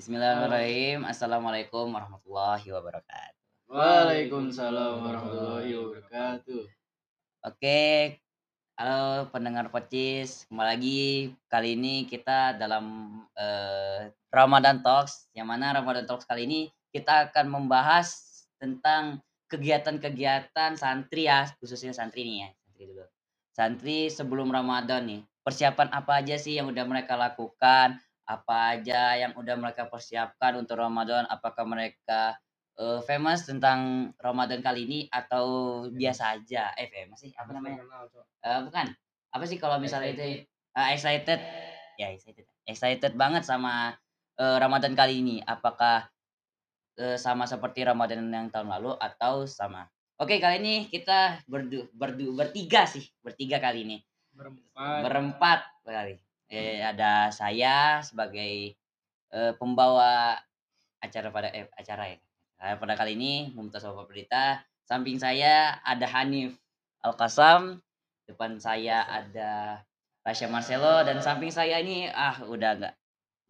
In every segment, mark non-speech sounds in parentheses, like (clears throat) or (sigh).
Bismillahirrahmanirrahim. Assalamualaikum warahmatullahi wabarakatuh. Waalaikumsalam warahmatullahi wabarakatuh. Oke, halo pendengar Pocis. Kembali lagi kali ini kita dalam eh, Ramadan Talks. Yang mana Ramadan Talks kali ini kita akan membahas tentang kegiatan-kegiatan santri ya, khususnya santri nih ya. Santri dulu. Santri sebelum Ramadan nih. Persiapan apa aja sih yang udah mereka lakukan? Apa aja yang udah mereka persiapkan untuk Ramadan? Apakah mereka eh, famous tentang Ramadan kali ini atau biasa aja? Eh famous sih apa namanya? Eh, bukan. Apa sih kalau misalnya itu eh, excited? Ya excited. Excited banget sama eh, Ramadan kali ini. Apakah eh, sama seperti Ramadan yang tahun lalu atau sama? Oke kali ini kita berdu, berdu, bertiga sih, bertiga kali ini Berempat. berempat kali. Eh, ada saya sebagai eh, pembawa acara pada eh, acara ya. Nah, pada kali ini Mumtaz Bapak Berita. Samping saya ada Hanif Al Kasam. Depan saya ada Rasya Marcelo dan samping saya ini ah udah enggak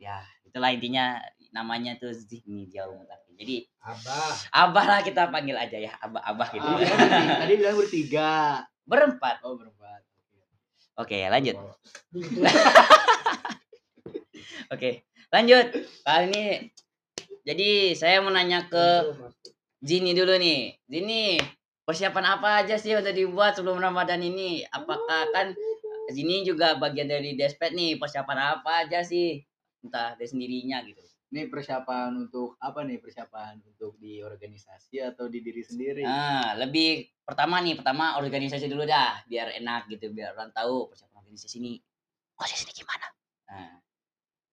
ya itulah intinya namanya tuh Zihni jauh mutakin. Jadi Abah. Abah lah kita panggil aja ya Abah Abah gitu. Ah, tadi bilang bertiga. Berempat. Oh berempat. Oke lanjut. (laughs) Oke, lanjut. Kali ini jadi saya mau nanya ke Zini dulu nih. Zini, persiapan apa aja sih yang udah dibuat sebelum Ramadan ini? Apakah kan Zini juga bagian dari Despet nih, persiapan apa aja sih? Entah dari sendirinya gitu. Ini persiapan untuk apa nih? Persiapan untuk di organisasi atau di diri sendiri? Nah, lebih pertama nih, pertama organisasi dulu dah, biar enak gitu, biar orang tahu persiapan organisasi ini. Organisasi ini gimana? Nah,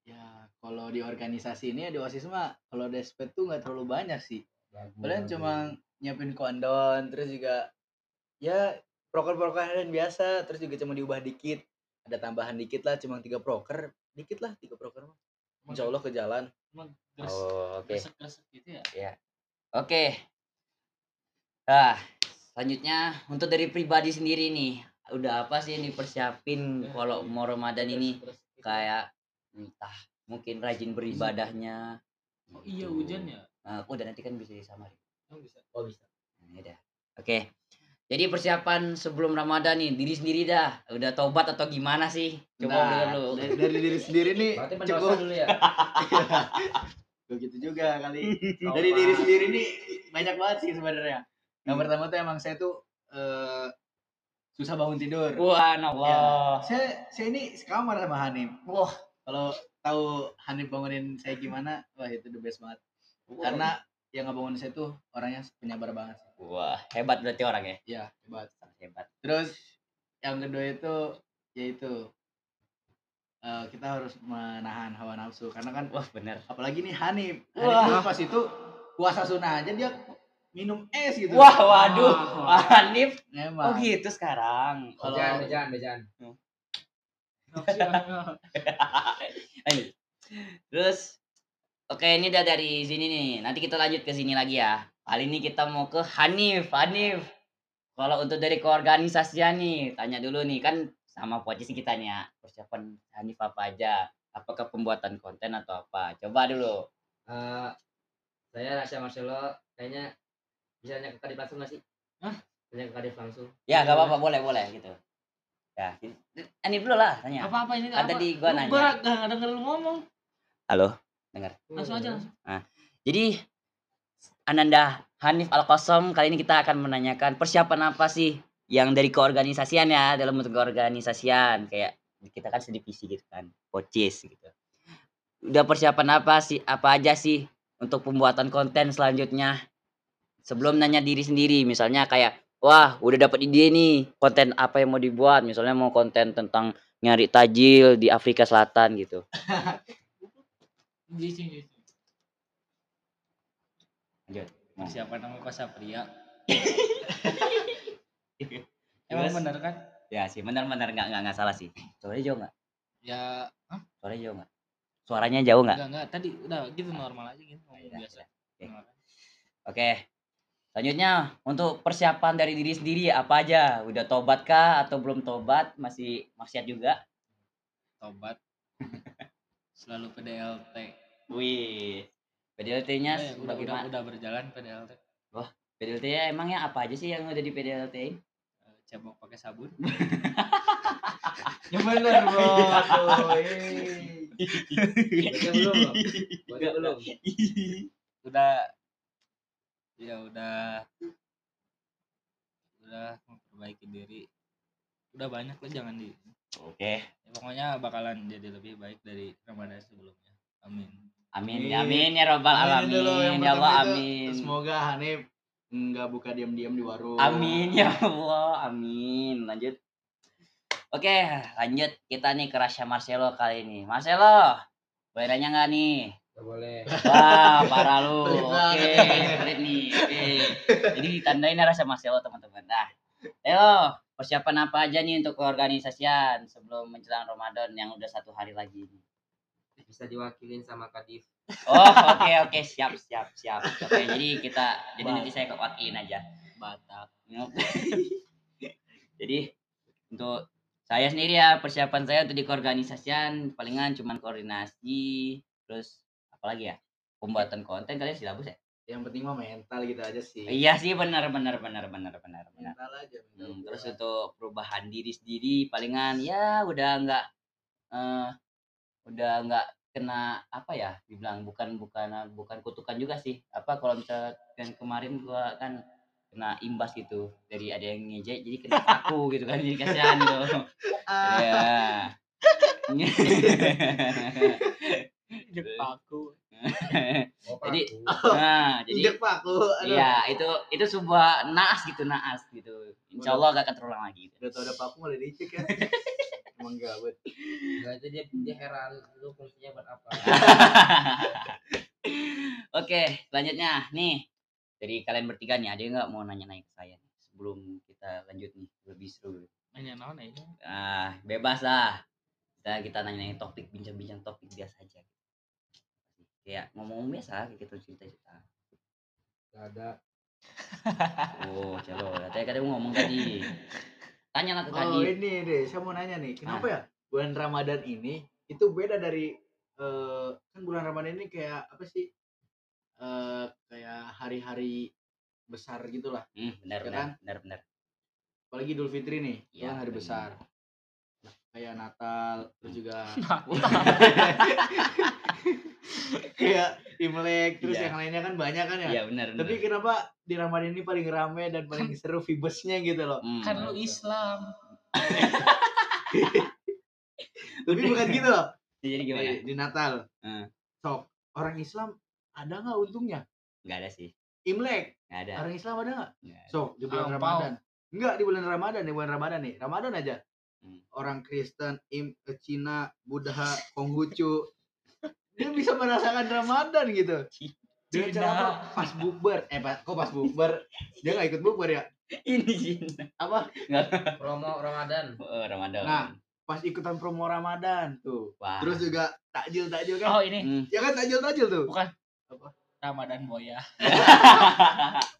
Ya kalau di organisasi ini di osis mah kalau despet tuh nggak terlalu banyak sih. Kalian cuma nyiapin kondon, terus juga ya proker-proker kalian biasa, terus juga cuma diubah dikit. Ada tambahan dikit lah, cuma tiga proker, dikit lah tiga proker mah. Insya Allah ke jalan. oh, oke. Gresek gitu ya. Oke. Nah, selanjutnya untuk dari pribadi sendiri nih, udah apa sih yang dipersiapin kalau mau Ramadan ini kayak entah mungkin rajin beribadahnya. Oh iya gitu. hujan ya. Nah, dan nanti kan bisa disamarin. Oh bisa. Oh bisa. Nah, ya udah. Oke. Jadi persiapan sebelum Ramadan nih, diri sendiri dah. Udah tobat atau gimana sih? Coba Nah, dulu. dari, dari diri sendiri nih Berarti cukup dulu ya. begitu juga kali dari diri sendiri nih banyak banget sih sebenarnya yang Hmm. pertama tuh emang saya tuh eh, susah bangun tidur Wah, Allah. saya saya ini sekamar sama Hanif Wah. kalau tahu Hanif bangunin saya gimana wah itu the best banget karena yang ngebangunin saya tuh orangnya penyabar banget sih. Wah, hebat berarti orangnya. ya hebat Sangat hebat. terus yang kedua itu yaitu eh, kita harus menahan hawa nafsu karena kan Wah, bener. apalagi nih Hanif Wah. Hanif tuh pas itu puasa sunnah aja dia minum es gitu Wah, waduh. Wah. Hanif emang Oh gitu sekarang. Kalau- Kalau bejan, bejan. Lanjut. Terus oke ini udah dari sini nih. Nanti kita lanjut ke sini lagi ya. Kali ini kita mau ke Hanif. Hanif. Kalau untuk dari keorganisasian nih, tanya dulu nih kan sama posisi kita nih ya. Persiapan Hanif apa aja? Apakah pembuatan konten atau apa? Coba dulu. Eh, saya Rasya Marcelo kayaknya bisa nanya ke Kadif langsung nggak sih? Hah? Tanya ke Kadif langsung. Ya, gak apa-apa, boleh, boleh gitu. Ya, Hanif dulu lah tanya. Apa apa ini? Kan apa? tadi gua nanya. Gua gak denger lu ngomong. Halo. Langsung aja langsung. Jadi Ananda Hanif Al Qasom kali ini kita akan menanyakan persiapan apa sih yang dari keorganisasian ya dalam bentuk keorganisasian kayak kita kan sedivisi gitu kan pocis gitu. Udah persiapan apa sih apa aja sih untuk pembuatan konten selanjutnya sebelum nanya diri sendiri misalnya kayak wah udah dapat ide nih konten apa yang mau dibuat misalnya mau konten tentang nyari tajil di Afrika Selatan gitu. (laughs) Di sini. di sini. Lanjut. Siapa nama kosa pria? (laughs) Emang bener kan? Ya sih benar-benar nggak nggak nggak salah sih. Suaranya jauh nggak? Ya, hah? Suaranya jauh nggak? Suaranya jauh nggak? Enggak, enggak. Tadi udah gitu normal aja gitu. Ngomong biasa. iya. Oke. Normal. Oke. Selanjutnya untuk persiapan dari diri sendiri apa aja? Udah tobat kah atau belum tobat? Masih maksiat juga? Tobat. (laughs) Selalu PDLT. Wih. PDLT-nya Eh, udah, udah, bagaimana? udah berjalan PDLT. PDLT-nya emangnya apa aja sih yang udah di PDLT? Eh, Cebok pakai sabun. (laughs) yang bener bro Aduh, (laughs) eh. Baca belum? Baca belum? udah ya udah udah memperbaiki diri udah banyak lah jangan di Oke. ya, pokoknya bakalan jadi lebih baik dari Ramadan sebelumnya amin Amin. Amin. Amin ya robbal Amin alamin. dulu, yang Ya Allah pertama itu, amin. semoga Hanif nggak buka diam-diam di warung Amin ya Allah. Amin. Lanjut. Oke, lanjut kita nih ke Rasya Marcelo kali ini. Marcelo, boleh nanya nggak nih? Gak boleh. Wah, parah lu. Oke, pelit nih. Oke. Jadi ditandain rasa Marcelo teman-teman. Nah, ayo persiapan apa aja nih untuk keorganisasian sebelum menjelang Ramadan yang udah satu hari lagi? Bisa diwakilin sama Kadif. Oh, oke (laughs) oke siap siap siap. Oke, jadi kita jadi nanti saya wakilin aja. Batak (laughs) jadi untuk saya sendiri ya persiapan saya untuk di keorganisasian palingan cuman koordinasi terus apalagi ya pembuatan konten kalian silabus ya yang penting mah mental gitu aja sih. Iya sih benar benar benar benar benar benar. Mental aja Hmm, terus untuk perubahan diri sendiri palingan ya udah nggak eh udah nggak kena apa ya dibilang bukan bukan bukan kutukan juga sih. Apa kalau misalkan kemarin gua kan kena imbas gitu dari ada yang ngejek jadi kena aku gitu kan jadi kasihan gitu ya aku (laughs) Oh, Jadi, Paku. (laughs) nah (laughs) jadi paku aduh Iya, itu itu sebuah naas gitu, naas gitu. Insya Allah gak akan terulang lagi. Gitu. udah tau ada paku malah dicek ya emang gawat Enggak itu dia dia heran lu fungsinya buat apa? Oke, selanjutnya nih dari kalian bertiga nih ada yang nggak mau nanya-nanya ke saya nih, sebelum kita lanjut nih lebih seru. nanya naon aja Ah, bebas lah. Kita kita nanya-nanya topik, bincang-bincang topik biasa aja. Kayak ngomong biasa, kayak gitu cerita-cerita. Gak ada. Oh, celo. Tadi kadang ngomong tadi. Tanya lah ke oh tadi. ini deh saya mau nanya nih kenapa Ah. ya bulan Ramadan ini itu beda dari eh, kan bulan Ramadan ini kayak apa sih eh kayak hari-hari besar gitulah Hmm, benar, Ya benar, kan? benar, benar. apalagi Idul Fitri nih kan hari benar. besar Nah, kayak Natal terus juga (laughs) (laughs) kayak (laughs) Imlek terus Iya. yang lainnya kan banyak kan ya Iya, benar, benar. tapi kenapa di Ramadan ini paling rame dan paling seru vibesnya gitu loh Hmm. kan lu Islam (laughs) tapi bukan gitu loh Jadi gimana? di, di Natal Hmm. sok orang Islam ada nggak untungnya Enggak ada sih. Imlek Enggak ada. orang Islam ada nggak Nggak sok di bulan Angpau. Ramadan enggak di bulan Ramadan di bulan Ramadan nih Ramadan aja Hmm. orang Kristen Im, eh, Cina Buddha Konghucu dia bisa merasakan Ramadan gitu dengan cara Cina. apa? pas bukber eh pas, kok pas bukber dia nggak ikut bukber ya Ini sih. apa Promo Ramadan. Oh, Ramadan. Nah. pas ikutan promo Ramadan tuh Wah. terus juga takjil takjil kan oh ini Hmm. ya kan takjil takjil tuh bukan Apa? Ramadan Boya (laughs)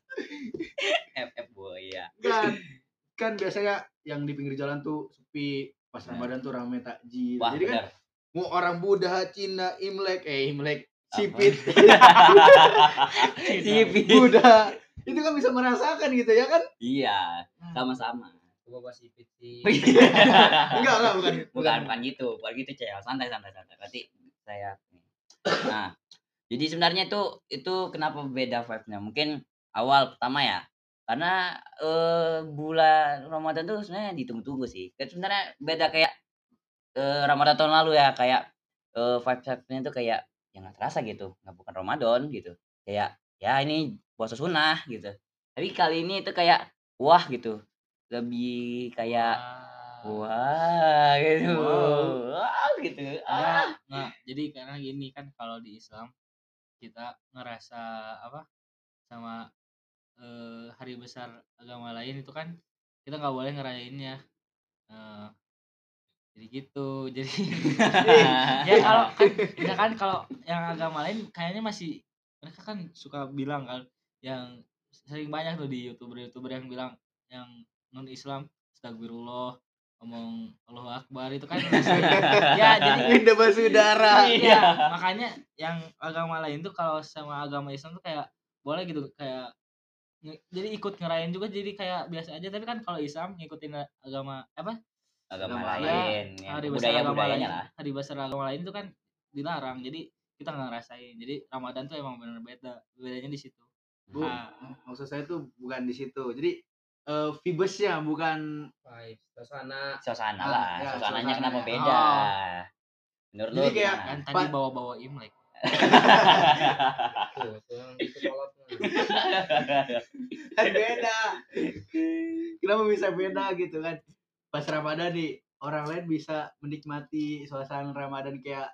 FF boya. kan kan biasanya yang di pinggir jalan tuh sepi pas Ramadan tuh rame takjil Wah, jadi kan benar. Mau orang Buddha Cina Imlek eh Imlek Sipit (laughs) Sipit. Buddha itu kan bisa merasakan gitu ya kan Iya, sama-sama. Gua masih sipit sih. (laughs) enggak enggak bukan bukan bukan gitu, bukan gitu cel. Santai santai santai. Nanti saya Nah, jadi sebenarnya itu itu kenapa beda vibe-nya? Mungkin awal pertama ya. Karena eh, bulan Ramadan tuh sebenarnya ditunggu-tunggu sih. Kan sebenarnya beda kayak eh, Ramadan tahun lalu ya, kayak eh, vibe-nya tuh kayak yang nggak terasa gitu, nggak bukan Ramadan gitu. Kayak ya ini puasa sunnah gitu. Tapi kali ini itu kayak wah gitu. Lebih kayak wah gitu. Wow. Wah gitu. Ah. Enggak, enggak. Jadi karena gini kan kalau di Islam kita ngerasa apa sama eh, hari besar agama lain itu kan kita nggak boleh ngerayainnya. Eh, jadi gitu. (laughs) Jadi ya kalau (laughs) kan ya kan kalau yang agama lain kayaknya masih mereka kan suka bilang kan yang sering banyak tuh di youtuber youtuber yang bilang yang non Islam astagfirullah ngomong Allahu Akbar itu kan masih (laughs) ya jadi Indah Basudara. iya makanya yang agama lain tuh kalau sama agama Islam tuh kayak boleh gitu kayak jadi ikut ngerayain juga jadi kayak biasa aja tapi kan kalau Islam ngikutin agama apa agama Agama lain ya, ya, hari besar budaya agama lain. lah. Hari besar agama lain itu kan dilarang. Jadi kita nggak ngerasain. Jadi Ramadan tuh emang bener beda. Bedanya di situ. Bu, Ah. maksud saya tuh bukan di situ. Jadi eh vibesnya bukan vibes suasana. Suasana Ah, lah. ya, suasananya suasana kenapa ya. beda? Oh. menurut Jadi lu kayak- kan tadi bawa-bawa Imlek. Tuh. (laughs) Kan beda. Kenapa bisa beda gitu kan? Pas Ramadan nih orang lain bisa menikmati suasana Ramadan kayak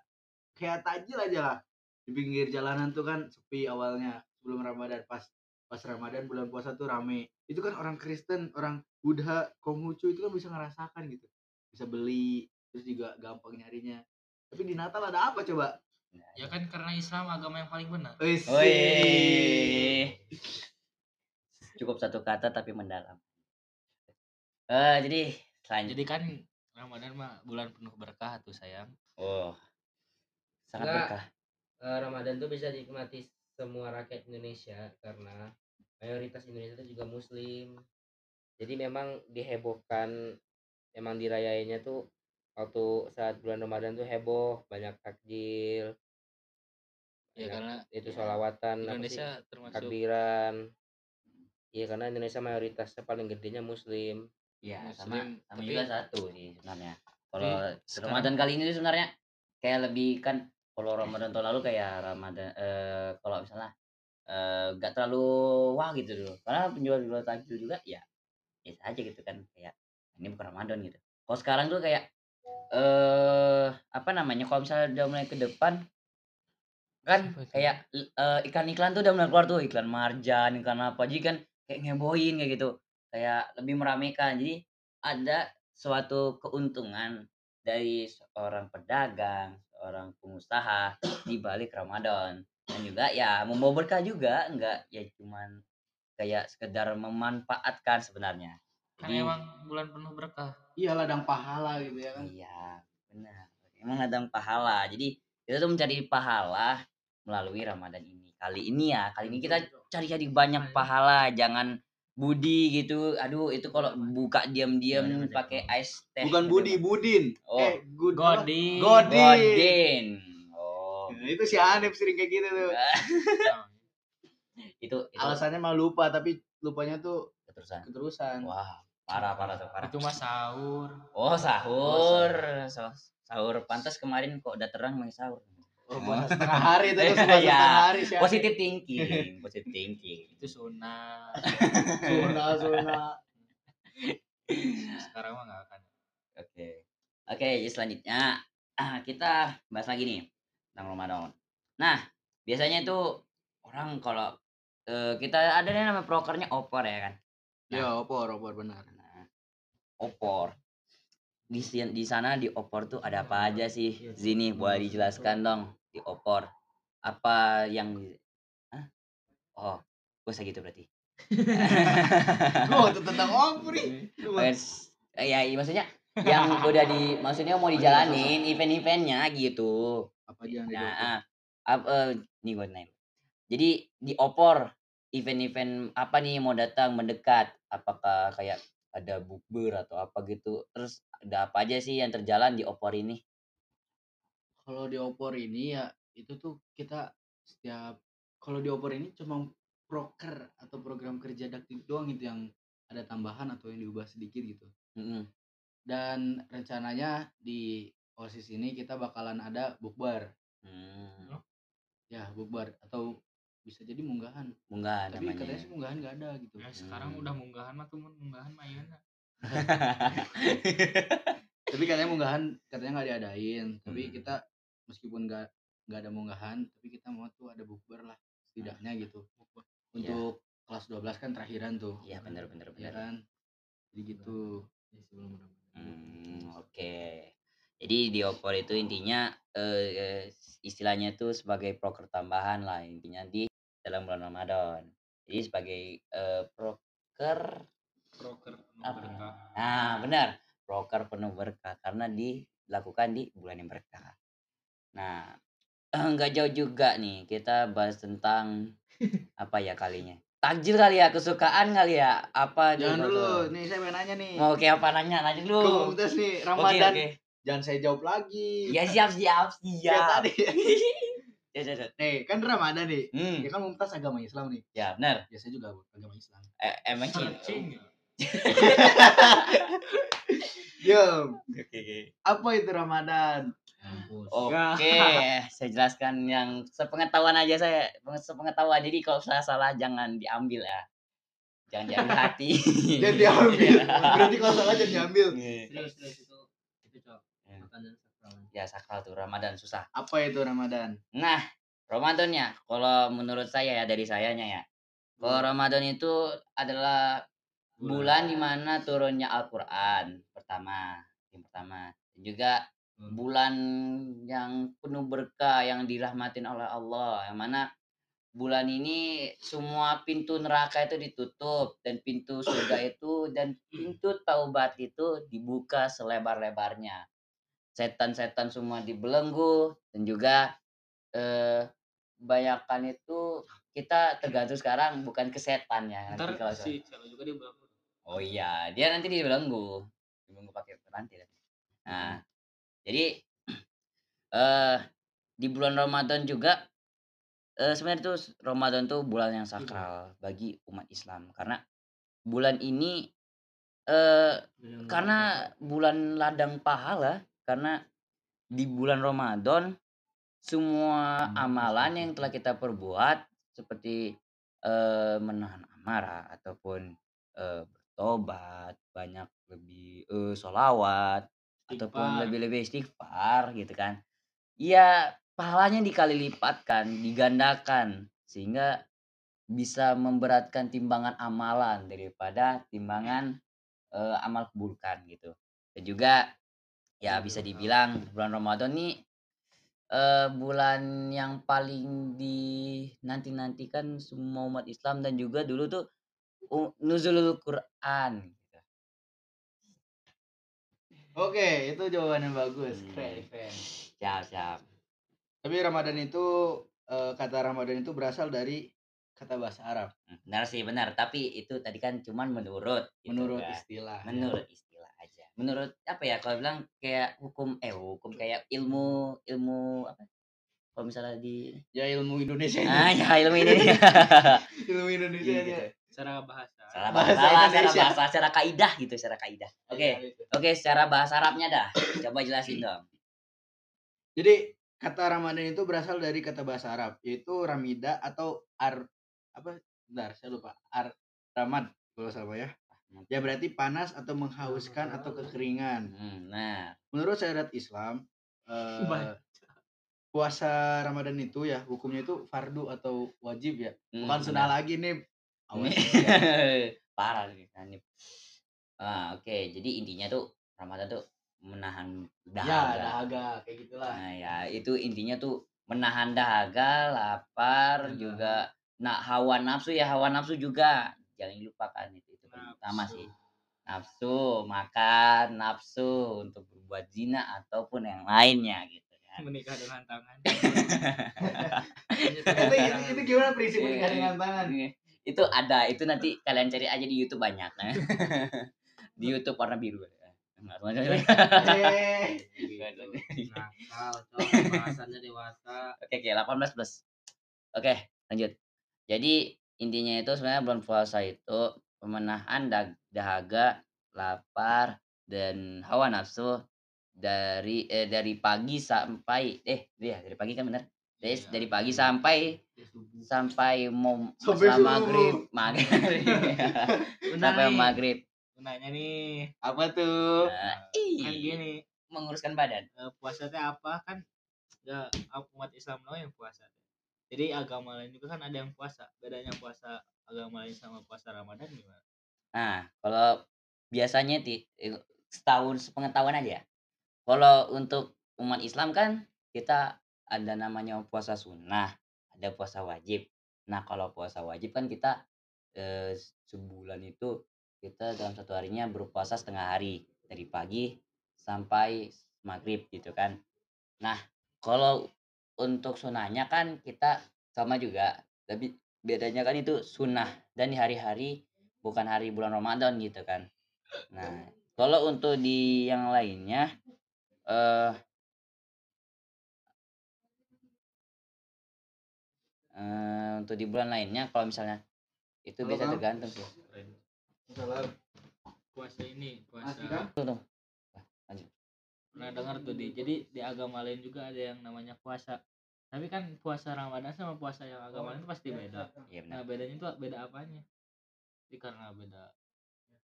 kayak tajil aja lah. Di pinggir jalanan tuh kan sepi awalnya sebelum Ramadan pas pas Ramadan bulan puasa tuh rame. Itu kan orang Kristen, orang Buddha, Konghucu itu kan bisa ngerasakan gitu. Bisa beli, terus juga gampang nyarinya. Tapi di Natal ada apa coba? ya kan karena Islam agama yang paling benar. Wih. Cukup satu kata tapi mendalam. Eh jadi selanjutnya. jadi kan Ramadan mah bulan penuh berkah tuh sayang Oh. Sangat Enggak. berkah. Eh, Ramadan tuh bisa dinikmati semua rakyat Indonesia karena mayoritas Indonesia itu juga muslim jadi memang dihebohkan emang dirayainnya tuh waktu saat bulan Ramadan tuh heboh banyak takjil ya banyak karena itu ya, sih, Indonesia termasuk takbiran iya karena Indonesia mayoritasnya paling gedenya muslim Iya, sama sama tapi- juga satu sih sebenarnya. Kalau sekarang- Ramadan kali ini sebenarnya kayak lebih kan kalau Ramadan tahun lalu kayak Ramadan eh kalau misalnya eh gak terlalu wah gitu dulu. Karena penjual-penjual takjil juga ya biasa aja gitu kan kayak ini bukan Ramadan gitu. Kalau sekarang tuh kayak eh apa namanya kalau misalnya udah mulai ke depan kan kayak eh, iklan-iklan tuh udah mulai keluar tuh iklan marjan iklan apa jadi kan kayak ngebohin kayak gitu kayak lebih meramaikan. Jadi ada suatu keuntungan dari seorang pedagang seorang pengusaha di balik Ramadan. Dan juga ya membawa berkah juga. Enggak ya cuman kayak sekedar memanfaatkan sebenarnya. Kan jadi emang bulan penuh berkah. Iya ladang pahala gitu ya kan. iya benar. Emang ladang pahala. Jadi kita tuh mencari pahala melalui Ramadan ini. Kali ini ya kali ini kita cari-cari banyak pahala. Jangan Budi gitu. Aduh itu kalau buka diam-diam pakai ice teh Bukan gitu, Budi, Bang. Budin. Oh. Eh, good? Godin. Godin. Godin. Oh. Nah, itu si Hanif sering kayak gitu tuh. (laughs) itu itu. Alasannya mah lupa, tapi lupanya tuh keterusan. keterusan. wah parah parah tuh parah. Itu mah sahur. Oh sahur. So- sahur. Pantas kemarin kok udah terang mau sahur Oh, puasa setengah hari itu (laughs) puasa Iya. setengah hari sih. positive thinking positive thinking itu sunnah (laughs) Sunah, sunah. sekarang mah nggak akan Oke. Oke, jadi selanjutnya ah, kita bahas lagi nih tentang Ramadan. Nah, biasanya itu orang kalau eh, kita ada nih nama prokernya opor ya kan. Ya, opor, opor benar. Nah, opor. Di di sana di opor tuh ada apa aja sih? Zini boleh dijelaskan dong di opor. Apa yang Hah? Oh, gue gitu berarti. (laughs) Oh, itu tentang opor (laughs) ya, iya, maksudnya yang udah di maksudnya mau dijalanin event-eventnya gitu. Apa aja yang Nah, ah, ap- eh, nih gue name. Jadi di opor event-event apa nih mau datang mendekat? Apakah kayak ada bukber atau apa gitu? Terus ada apa aja sih yang terjalan di opor ini? Kalau di opor ini ya itu tuh kita setiap kalau di opor ini cuma proker atau program kerja daktik doang itu yang ada tambahan atau yang diubah sedikit gitu. Mm-mm. Dan rencananya di OSIS ini kita bakalan ada bukber. Hmm, Ya, bukber atau bisa jadi munggahan. munggah Tapi namanya. katanya sih munggahan nggak ada gitu. ya sekarang Hmm. udah munggahan mah tuh mun munggahan mah iya (laughs) Tapi katanya munggahan katanya nggak diadain. Tapi Hmm. kita meskipun nggak nggak ada munggahan, tapi kita mau tuh ada bukber lah setidaknya gitu. Untuk kelas 12 kan terakhiran tuh. Iya bener bener ya bener. kan jadi gitu Hmm, oke. Jadi di opor itu intinya eh, eh, istilahnya tuh sebagai proker tambahan lah intinya di dalam bulan Ramadan. Jadi sebagai proker proker penuh Apa? berkah Nah, benar. proker penuh berkah karena dilakukan di bulan yang berkah. Nah, (clears throat) nggak jauh juga nih kita bahas tentang (laughs) apa ya kalinya? Takjil kali ya, kesukaan kali ya? Apa nih, Jangan Bang dulu, nih saya mau nanya nih. Mau kayak apa nanya? Nanya dulu. Komunitas nih Oke, Ramadan. oke. Jangan saya jawab lagi. Ya siap siap siap. tadi. (laughs) Ya, ya, ya. Nih, kan Ramadan nih. Hmm, Ya kan Mumtaz agama Islam nih. ya benar. Ya saya juga agama Islam. Eh, emang sih. Searching. Yo, Oke, oke. apa itu Ramadan? Oke, saya jelaskan yang sepengetahuan aja saya, sepengetahuan. Jadi kalau saya salah jangan diambil ya. Jangan diambil (laughs) hati. Jangan diambil. Iya. (laughs) Berarti kalau salah jangan diambil. Serius serius itu itu cok. Ya. Makanan. Ya sakral tuh Ramadan susah. Apa itu Ramadan? Nah, Ramadannya kalau menurut saya ya dari sayanya ya. Kalau Ramadan itu adalah bulan di mana turunnya Al-Qur'an pertama, yang pertama. Dan juga Hmm. bulan yang penuh berkah yang dirahmatin oleh Allah yang mana bulan ini semua pintu neraka itu ditutup dan pintu surga (coughs) itu dan pintu taubat itu dibuka selebar-lebarnya setan-setan semua dibelenggu dan juga eh banyakan itu kita tergantung sekarang bukan ke setan ya nanti Ntar kalau si Celo juga dia bilang Oh iya, dia nanti dibelenggu. Dibelenggu pakai rantai. Nah, jadi (clears throat) eh di bulan Ramadan juga eh sebenarnya tuh Ramadan tuh bulan yang sakral bagi umat Islam. Karena bulan ini eh karena bulan ladang pahala karena di bulan Ramadan semua amalan yang telah kita perbuat seperti eh menahan amarah ataupun eh bertobat banyak lebih eh solawat ataupun Istighfar. lebih-lebih istighfar gitu kan ya pahalanya dikali lipatkan digandakan sehingga bisa memberatkan timbangan amalan daripada timbangan eh, amal keburukan gitu dan juga ya bisa dibilang bulan Ramadan nih eh, bulan yang paling dinanti-nantikan semua umat Islam dan juga dulu tuh u- nuzulul Quran gitu. Oke, itu jawaban yang bagus. Hmm. Keren, keren. Siap, siap. Tapi Ramadan itu eh, kata Ramadan itu berasal dari kata bahasa Arab. Hmm, Benar sih, benar. Tapi itu tadi kan cuman menurut. gitu Menurut kan. istilah. ya. Menurut istilah aja. Menurut apa ya? Kalau bilang kayak hukum, eh hukum kayak ilmu, ilmu apa? Kalau misalnya di, Ya ilmu Indonesia. ah ya ilmu (laughs) ini. ilmu Indonesia Iya, gitu. secara bahasa. Salah Bahasa bahasa, secara Indonesia. bahasa, secara kaidah gitu, secara kaidah. Oke, Ya, itu. oke, secara bahasa Arabnya dah. Coba jelasin (clears throat) dong. Jadi kata Ramadan itu berasal dari kata bahasa Arab yaitu ramida atau ar apa? Bentar, saya lupa. Ar ramad kalau salah ya. Ya berarti panas atau menghauskan atau kekeringan. Hmm, nah, Menurut syariat Islam eh, Baik. puasa Ramadan itu ya hukumnya itu fardu atau wajib ya. hmm, Bukan sunnah benar. lagi nih. Awas. (laughs) Parah nih Hanif. Ah, oke. Jadi intinya tuh Ramadan tuh menahan ya, dahaga. dahaga kayak gitulah. Nah, ya itu intinya tuh menahan dahaga, lapar, Benar. juga nah hawa nafsu ya hawa nafsu juga jangan dilupakan itu utama sih. Nafsu, makan, nafsu untuk berbuat zina ataupun yang lainnya gitu kan. (laughs) Menikah dengan tangan. (laughs) itu, itu, itu gimana prinsip Iya, menikah dengan tangan? Iya. itu ada itu nanti kalian cari aja di YouTube banyak nah. (laughs) di YouTube warna biru Eh, Nakal. Bahasannya dewasa. oke oke 18 plus oke lanjut jadi intinya itu sebenarnya bulan puasa itu pemenahan dah- dahaga lapar dan hawa nafsu dari eh, dari pagi sampai eh iya dari pagi kan benar dari, Iya. dari pagi sampai sampai mau Sampai setelah subuh. maghrib maghrib (laughs) sampai nih, maghrib Nanya nih, apa tuh? Nah, kan ih, gini, menguruskan badan eh, puasa teh apa kan? Gak umat Islam doang yang puasa. Jadi agama lain juga kan ada yang puasa. Bedanya puasa agama lain sama puasa Ramadan gimana? Nah, kalau biasanya eh, setahun sepengetahuan aja. Kalau untuk umat Islam kan kita ada namanya puasa sunnah, ada puasa wajib. Nah, kalau puasa wajib kan kita eh, sebulan itu kita dalam satu harinya berpuasa setengah hari. dari pagi sampai maghrib gitu kan. Nah, kalau untuk sunahnya kan kita sama juga, tapi bedanya kan itu sunnah dan di hari-hari bukan hari bulan Ramadan gitu kan. Nah, kalau untuk di yang lainnya eh eh, untuk di bulan lainnya kalau misalnya itu biasa Kang? tergantung sih. Salah. puasa ini puasa? Tuh, tuh. Pernah dengar tuh di jadi di agama lain juga ada yang namanya puasa. Tapi kan puasa Ramadan sama puasa yang agama lain itu pasti beda. Iya benar. nah bedanya itu beda apanya? Jadi karena beda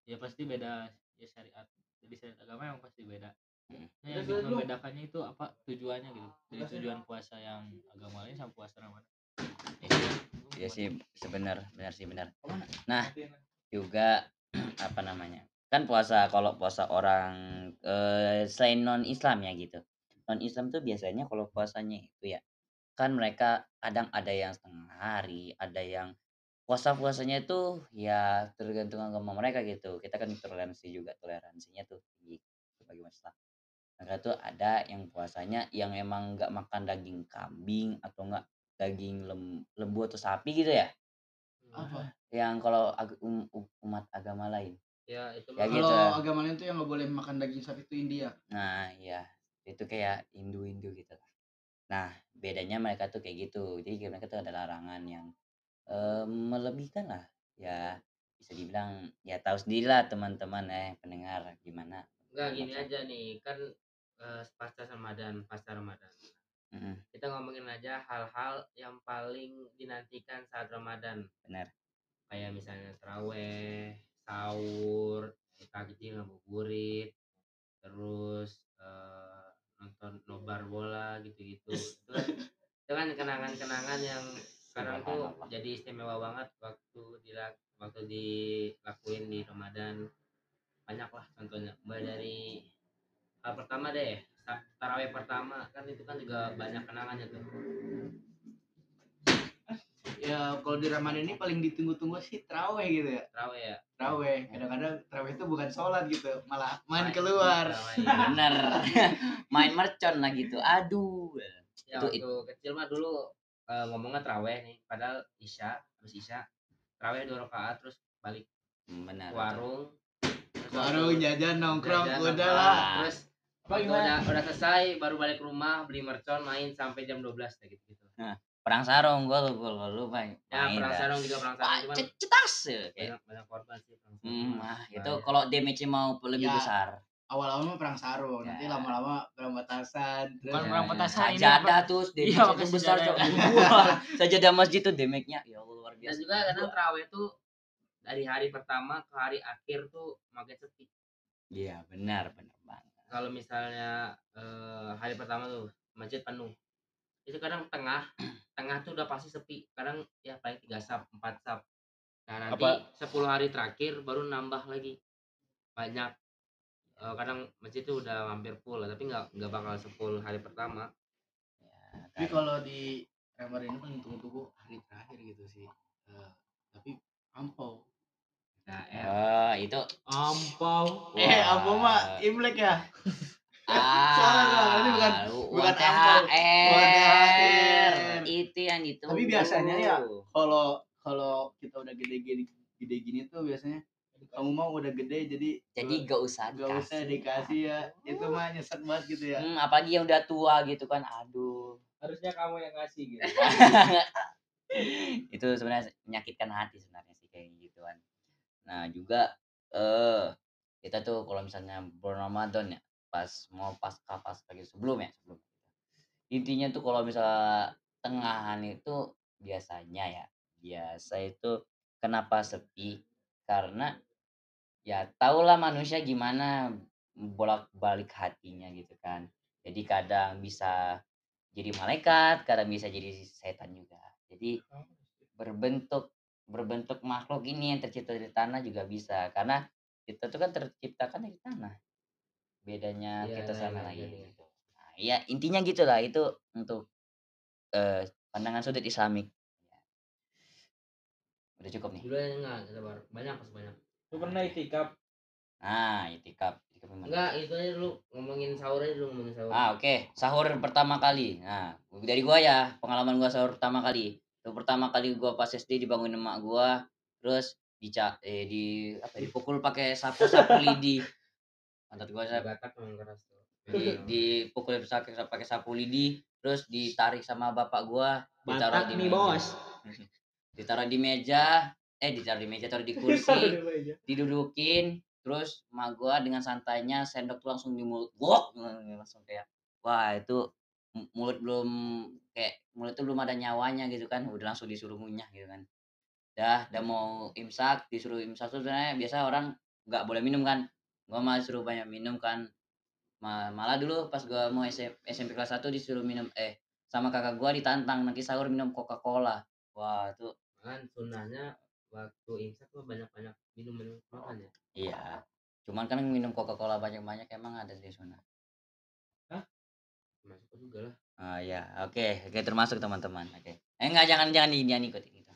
ya pasti beda ya syariat. Jadi syariat agama emang pasti beda. Hmm. nah, yang membedakannya itu apa? Tujuannya gitu. Jadi tujuan puasa yang agama lain sama puasa Ramadan. Iya sih sebenar benar sih benar. Nah, juga (clears throat) apa namanya? Kan puasa kalau puasa orang eh, selain non Islam ya gitu. Non Islam tuh biasanya kalau puasanya itu ya kan mereka kadang ada yang setengah hari, ada yang puasa-puasanya itu ya tergantung agama mereka gitu. Kita kan toleransi juga toleransinya tuh tinggi sebagai umat Islam. Mereka tuh ada yang puasanya yang emang nggak makan daging kambing atau enggak daging lem- lembu atau sapi gitu ya. Apa? Yang kalau ag- um- umat agama lain. Ya itu Ya mah gitu. Kalau agama lain tuh yang nggak boleh makan daging sapi itu India. Nah, iya. Itu kayak Hindu-Hindu gitu lah. Nah, bedanya mereka tuh kayak gitu. Jadi kayak mereka tuh ada larangan yang eh, melebihkan lah. Ya bisa dibilang ya tahu sendiri lah teman-teman eh pendengar gimana. enggak gini aja nih kan eh, pasca Ramadan pasca Ramadan Mm-mm, kita ngomongin aja hal-hal yang paling dinantikan saat Ramadan benar. kayak misalnya teraweh sahur takjil ngabuburit terus eh, nonton nobar bola gitu-gitu. Itu kan, itu kan kenangan-kenangan yang sekarang tuh jadi istimewa banget waktu dilak waktu dilakuin di Ramadan. Banyak lah contohnya. Mulai dari hal pertama deh taraweh pertama. Kan itu kan juga banyak kenangannya tuh Ya kalau di Ramadan ini paling ditunggu-tunggu sih teraweh gitu ya. taraweh ya Teraweh. Kadang-kadang teraweh itu bukan sholat gitu, malah main Main keluar. (laughs) iya. Bener. (laughs) Main mercon lah gitu. Aduh. ya Itu- waktu kecil mah dulu eh, ngomongnya teraweh nih padahal isya habis isya teraweh dua rakaat terus balik Benar. warung terus Warung waktu jajan nongkrong jajan, udah lah. terus Apa waktu gimana? udah, udah selesai baru balik ke rumah beli mercon main sampai jam 12 kayak gitu gitu Perang sarung gua lu gua lu main. ya perang dah. sarung juga perang sarung cuman cet- cetas ya. Banyak banyak korban sih perang sarung Hmm, ah, itu Bahaya. kalau damage-nya mau lebih Ya. besar. Awal-awal mah perang sarung, nanti Ya. lama-lama perang batasan. Terus Bukan perang petasan, ini Sajadah tuh Iya, damage pakai itu besar yang- Wah, sajadah masjid tuh damage-nya ya Allah luar dan biasa. juga kadang teraweh tuh dari hari pertama ke hari akhir tuh makin sepi Iya, benar, benar banget. kalau misalnya eh, hari pertama tuh masjid penuh itu kadang tengah tengah tuh udah pasti sepi. Kadang ya paling tiga sap empat sap nah nanti Apa- 10 hari terakhir baru nambah lagi. Banyak. Eh, kadang masjid tuh udah hampir full tapi nggak nggak bakal 10 hari pertama. Ya, Tapi kayak- kalau di Ramadan ini paling tunggu-tunggu hari terakhir gitu sih. Eh, tapi ampau. nah eh, Oh, itu ampau. Eh, ampau mah Imlek ya? Ah, Salah, salah. Ini bukan- bukan THR. ampau. Bukan THR. Itu yang itu. Tapi biasanya ya, Kalau kalau kita udah gede-gede gede gini tuh biasanya kamu mau udah gede jadi Jadi gak usah gak usah dikasih ya. Itu mah nyesek banget gitu ya. Hmm, apalagi yang udah tua gitu kan. Aduh. harusnya kamu yang ngasih gitu (laughs) itu sebenarnya menyakitkan hati sebenarnya sih kayak gituan. Nah, juga eh kita tuh kalau misalnya bulan Ramadan ya, pas mau pasca pasca gitu sebelum ya, sebelum. Intinya tuh kalau misalnya tengahan itu biasanya ya, biasa itu kenapa sepi? Karena ya tahulah manusia gimana bolak-balik hatinya gitu kan. Jadi kadang bisa jadi malaikat, kadang bisa jadi setan juga. Jadi berbentuk berbentuk makhluk ini yang tercipta dari tanah juga bisa karena kita tuh kan terciptakan dari tanah. Bedanya Iya, kita sama iya, lagi iya. gitu. Nah, ya intinya gitulah itu untuk eh, pandangan sudut Islamik. Udah cukup nih. dulu enggak sabar banyak masih banyak lu pernah itikaf Nah, itikaf. enggak itu aja dulu ngomongin sahur aja dulu ngomongin sahur Ah, oke. Sahur pertama kali. Nah, dari gua ya, pengalaman gua sahur pertama kali. Itu pertama kali gua pas SD dibangunin emak gua, terus dica eh di apa ya, dipukul pakai sapu-sapu lidi. Pantat gua saya Batak memang keras tuh. Di dipukul pakai pakai sapu lidi, terus ditarik sama bapak gua, ditaruh Batak di nih meja. bos. (laughs) Ditaruh di meja, eh ditaruh di meja, taruh di (laughs) kursi, didudukin, terus emak gua dengan santainya sendok tuh langsung di mulut gua langsung kayak wah itu mu- mulut belum kayak mulut tuh belum ada nyawanya gitu kan. Udah langsung disuruh ngunyah gitu kan. Dah udah mau imsak disuruh imsak tuh sebenarnya biasa orang nggak boleh minum kan gua malah suruh banyak minum kan Ma- malah dulu pas gua mau SM SMP kelas 1 disuruh minum eh sama kakak gua ditantang nanti sahur minum Coca Cola wah itu kan sunnahnya waktu imsak tuh banyak-banyak minum minum makan ya iya cuman kan minum Coca Cola banyak-banyak emang ada di sana masuk juga lah Oh ya, oke, oke termasuk teman-teman. Oke. Eh enggak jangan jangan di jangan ikut gitu.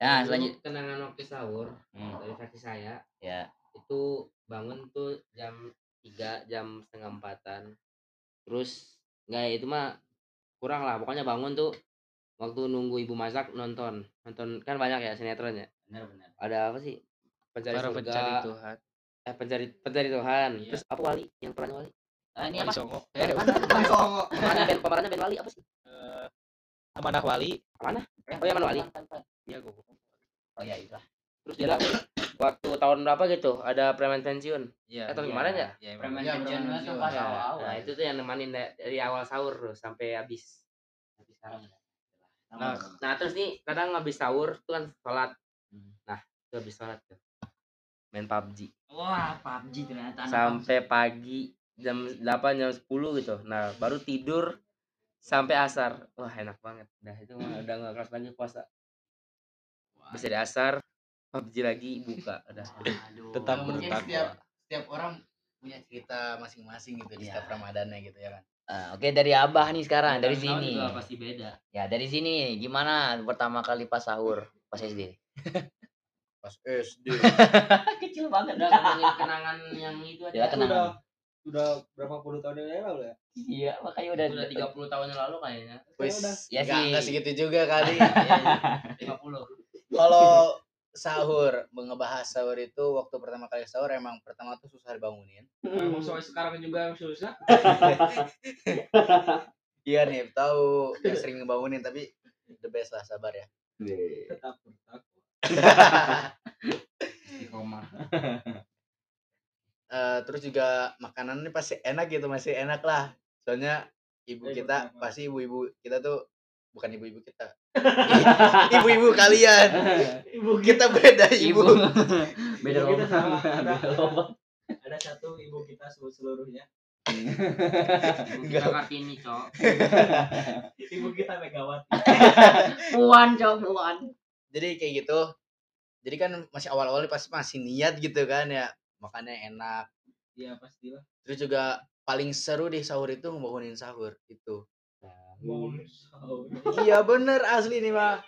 Nah, Dulu selanjut kenangan waktu sahur Hmm, dari versi saya ya. itu bangun tuh jam 3 jam setengah empatan. Terus nggak ya, itu mah kurang lah pokoknya bangun tuh waktu nunggu ibu masak nonton nonton kan banyak ya sinetron ya. Benar benar. ada apa sih? Pencari para surga. pencari Tuhan. Eh pencari pencari Tuhan. Iya. terus apa wali? Yang perannya wali? Ah, ini Wali apa? Songo. Eh, eh pemerannya Ben pemerannya Ben Wali apa sih? Eh, Amanah Wali. Mana Eh, Oh, iya, mana, Wali? iya gua Oh ya, itu. terus dia waktu tahun berapa gitu ada preman pensiun iya Eh, tahun iya, kemarin ya? iya emang. Preman Iya, pensiun itu pas Iya. awal-awal. nah itu tuh yang nemanin da- dari awal sahur tuh sampai habis Tapi sekarang udah. Nah, nah terus nih kadang habis sahur tuh kan sholat Hmm. nah itu habis sholat tuh main PUBG Wah, PUBG ternyata sampai pagi jam 8 jam 10 gitu nah baru tidur sampai asar wah enak banget dah itu mah udah nggak keras lagi puasa bisa di asar PUBG lagi buka udah. Aduh. Tetap mungkin bertakwa. setiap setiap orang punya cerita masing-masing gitu di Iya. setiap ramadannya gitu ya kan Ah, Oke dari Abah nih sekarang dari sini. juga pasti beda Ya dari sini gimana pertama kali pas sahur pas SD? (laughs) pas SD (laughs) Kecil banget udah kenangan yang itu Ya, aja kenangan. udah berapa puluh tahun yang lalu ya Iya, makanya udah udah 30 tahun yang lalu kayaknya Wis, Ya nggak, sih. nggak segitu juga kali (laughs) 50 kalau sahur. Ngebahas sahur itu waktu pertama kali sahur emang pertama tuh susah dibangunin. Emang soal sekarang juga susah. (laughs) Iya nih tahu yang (laughs) sering ngebangunin tapi the best lah sabar ya. Tetap bertakwa. (laughs) Eh, terus juga makanannya pasti enak gitu masih enak lah. Soalnya ibu Eh, kita pasti ibu-ibu kita tuh bukan ibu-ibu kita ibu-ibu kalian. Ibu kita. Beda ibu, (laughs) Beda Ibu kita lomba. sama, ada, Beda ada satu ibu kita selu- seluruhnya. Ibu kita kartini cok. (laughs) Ibu kita Megawati. (laughs) Puan, cok, puan. jadi kayak gitu. Jadi kan masih awal-awal pasti masih niat gitu kan ya. Makannya enak. Iya pastilah. Terus juga paling seru di sahur itu ngebangunin sahur itu iya bener asli nih mah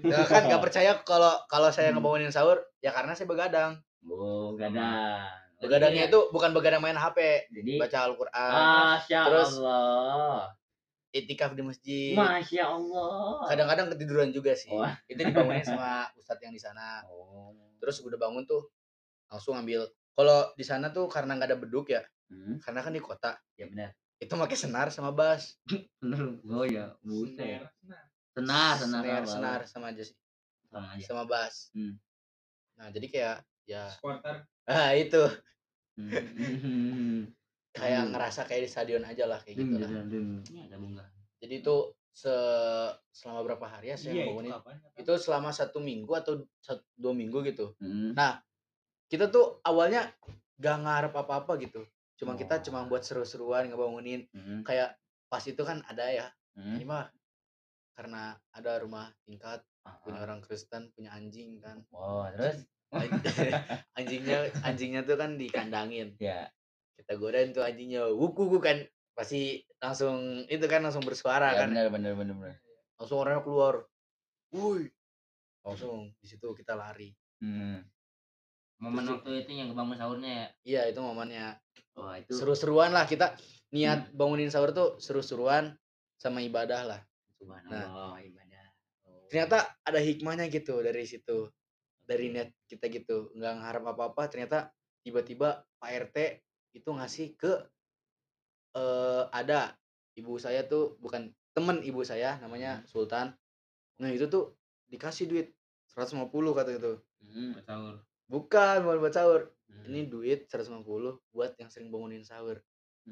ya kan gak percaya kalau kalau saya ngebangunin sahur ya karena saya begadang Oh, gadang. begadangnya itu bukan begadang main HP Jadi baca Al-Quran Masya Terus- Allah. itikaf di masjid Masya Allah. kadang-kadang ketiduran juga sih Wah. itu dibangunin sama ustadz yang di sana Oh. terus udah bangun tuh langsung ambil kalau di sana tuh karena nggak ada beduk ya Hmm, karena kan di kota ya benar. Itu pakai senar sama bass (clears throat) Benar. Oh ya. Nah, Senar, senar, senar sama senar sama aja sih Sama aja. sama bass Hmm. nah jadi kayak ya supporter ah itu Hmm. (laughs) kayak Aduh. ngerasa kayak di stadion aja lah kayak gitu lah Ini ada bunga. jadi itu se selama berapa hari ya saya iya itu bangunin kapan itu selama satu minggu atau satu, dua minggu gitu Hmm. kita tuh awalnya gak ngarep apa-apa gitu cuma kita Oh. cuma buat seru-seruan ngebangunin Hmm. kayak pas itu kan ada ya Hmm. ini mah karena ada rumah tingkat Ah, punya orang Kristen punya anjing kan Oh, terus? (laughs) anjingnya anjingnya tuh kan dikandangin Ya. kita godain tuh anjingnya wuku wuku kan pasti langsung itu kan langsung bersuara Ya, kan benar, benar, benar, benar. langsung orangnya keluar woi langsung di situ kita lari Hmm. Momen waktu itu yang bangun sahurnya ya? Iya itu momennya. Wah, itu seru-seruan lah kita niat bangunin sahur tuh seru-seruan sama ibadah lah. Subhanallah ibadah. Oh. ternyata ada hikmahnya gitu dari situ dari niat kita gitu. Nggak ngarep apa-apa ternyata tiba-tiba Pak RT itu ngasih ke eh ada ibu saya tuh bukan temen ibu saya namanya Sultan. Nah itu tuh dikasih duit 150 kata itu Hmm. sahur bukan bukan buat sahur Hmm. ini duit 150 buat yang sering bangunin sahur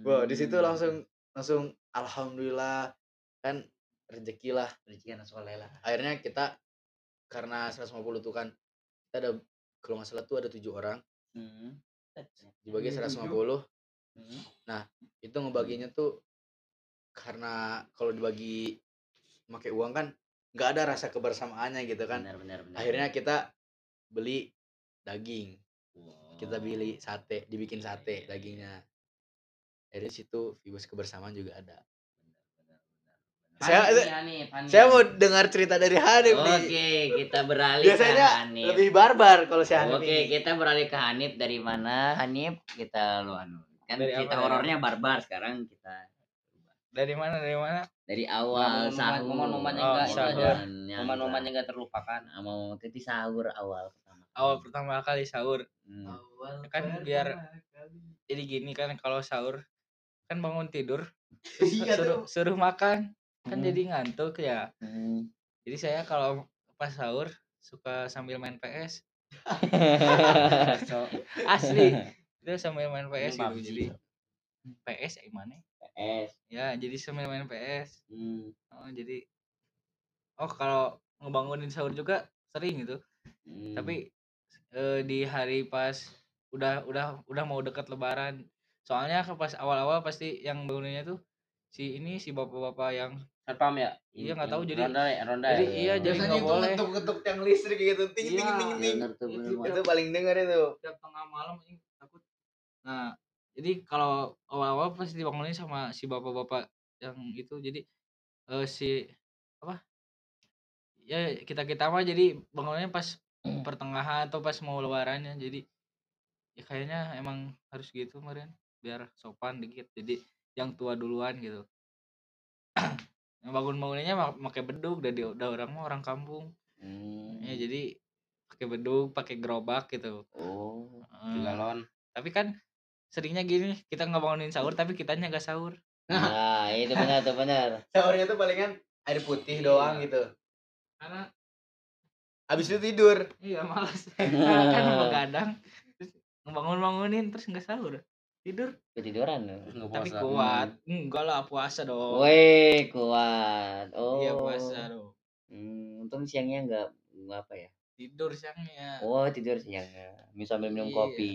wah di situ langsung langsung alhamdulillah kan rezeki lah rezeki anak soleh lah. akhirnya kita karena 150 tuh kan kita ada kalau nggak salah tuh ada tujuh orang Hmm. dibagi Iya, 150 Hmm. itu ngebaginya tuh karena kalau dibagi pakai uang kan nggak ada rasa kebersamaannya gitu kan Benar benar benar. akhirnya kita beli daging Wow. kita beli sate dibikin sate dagingnya dari situ vibes kebersamaan juga ada Saya- nih, saya- mau dengar cerita dari Hanif Oke, kita beralih ke biasanya Hanif. lebih barbar kalau si Hanif Oke, ini. kita beralih ke Hanif dari mana? Hanif, kita lu anu. Kan Dari dari horornya barbar sekarang kita dari mana dari mana dari awal sahur. momen-momennya Oh, enggak momen-momennya enggak terlupakan mau titi sahur awal. Awal pertama kali sahur Hmm. kan biar jadi gini kan kalau sahur kan bangun tidur (laughs) Iya suruh suruh makan kan Hmm. jadi ngantuk ya Hmm. jadi saya kalau pas sahur suka sambil main PS so, (laughs) (laughs) asli itu sambil main PS gitu PUBG. jadi PS eh mana PS. ya jadi sambil main PS Hmm. oh, jadi oh kalau ngebangunin sahur juga sering gitu Hmm. tapi eh, di hari pas udah udah udah mau dekat lebaran. Soalnya ke pas awal-awal pasti yang bangunnya tuh si ini si bapak-bapak yang satpam ya? Iya, nggak tahu, jadi- ronda ya ronda jadi ya? iya jadi biasanya nggak itu boleh. ngetuk-ngetuk yang listrik gitu. Ting ting Iya, ting ting. Itu paling denger itu. Tiap tengah malam anjing takut. Nah jadi kalau awal-awal pasti dibangunin sama si bapak-bapak yang itu jadi eh, si apa? Ya kita kita mah jadi bangunnya pas pertengahan atau pas mau lebarannya jadi ya kayaknya emang harus gitu kemarin biar sopan dikit jadi yang tua duluan gitu (clears throat) yang bangun bangunnya pakai beduk dari udah orang mah orang kampung Hmm. ya jadi pakai beduk pakai gerobak gitu Oh. Eh, galon tapi kan seringnya gini kita nggak bangunin sahur tapi kitanya nggak sahur Nah, itu benar tuh benar. (laughs) sahurnya tuh palingan air putih Iya. doang gitu karena abis itu tidur iya malas (laughs) karena kan begadang terus ngebangun bangunin terus nggak sahur tidur Ketiduran. nggak tapi puasa kuat enggak lah puasa dong Woi, kuat. Oh. iya puasa dong Hmm, untung siangnya enggak enggak apa ya? tidur siangnya Oh, tidur siangnya. Bisa sambil minum Iya. kopi.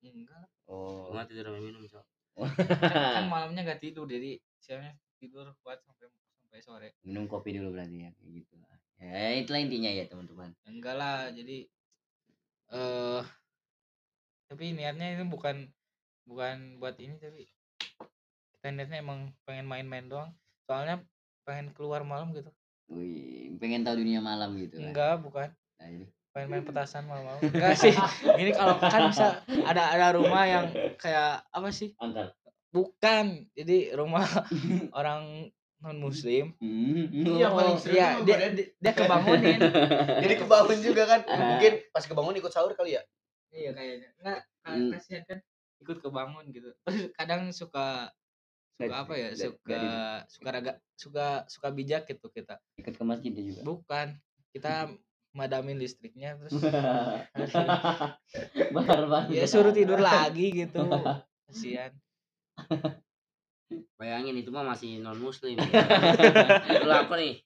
enggak Oh. nggak tidur sampai minum cok kan, (laughs) kan malamnya nggak tidur jadi siangnya tidur kuat sampai sampai sore minum kopi dulu berarti ya kayak gitu. Ya, itulah intinya ya, teman-teman. enggak lah jadi eh tapi niatnya itu bukan bukan buat ini tapi kita niatnya emang pengen main-main doang. Soalnya pengen keluar malam gitu. Wih, pengen tahu dunia malam gitu kan. enggak bukan. Nah, jadi pengen main petasan malam-malam. Enggak sih. Ini kalau kan bisa ada ada rumah yang kayak apa sih? Angkat. bukan. Jadi rumah (laughs) orang non muslim Hmm. Iya, paling seru ya dia, dia, dia kebangunin. (laughs) Jadi kebangun juga kan? Mungkin pas kebangun ikut sahur kali ya? Iya kayaknya. Enggak Hmm. kasihan kan ikut kebangun gitu. Terus kadang suka suka apa ya? suka suka raga suka suka bijak gitu kita. Ikut ke masjid juga. bukan. Kita madamin listriknya terus (laughs) ya suruh tidur lagi gitu. Kasihan (laughs) bayangin itu mah masih non muslim dulu (laughs) aku nih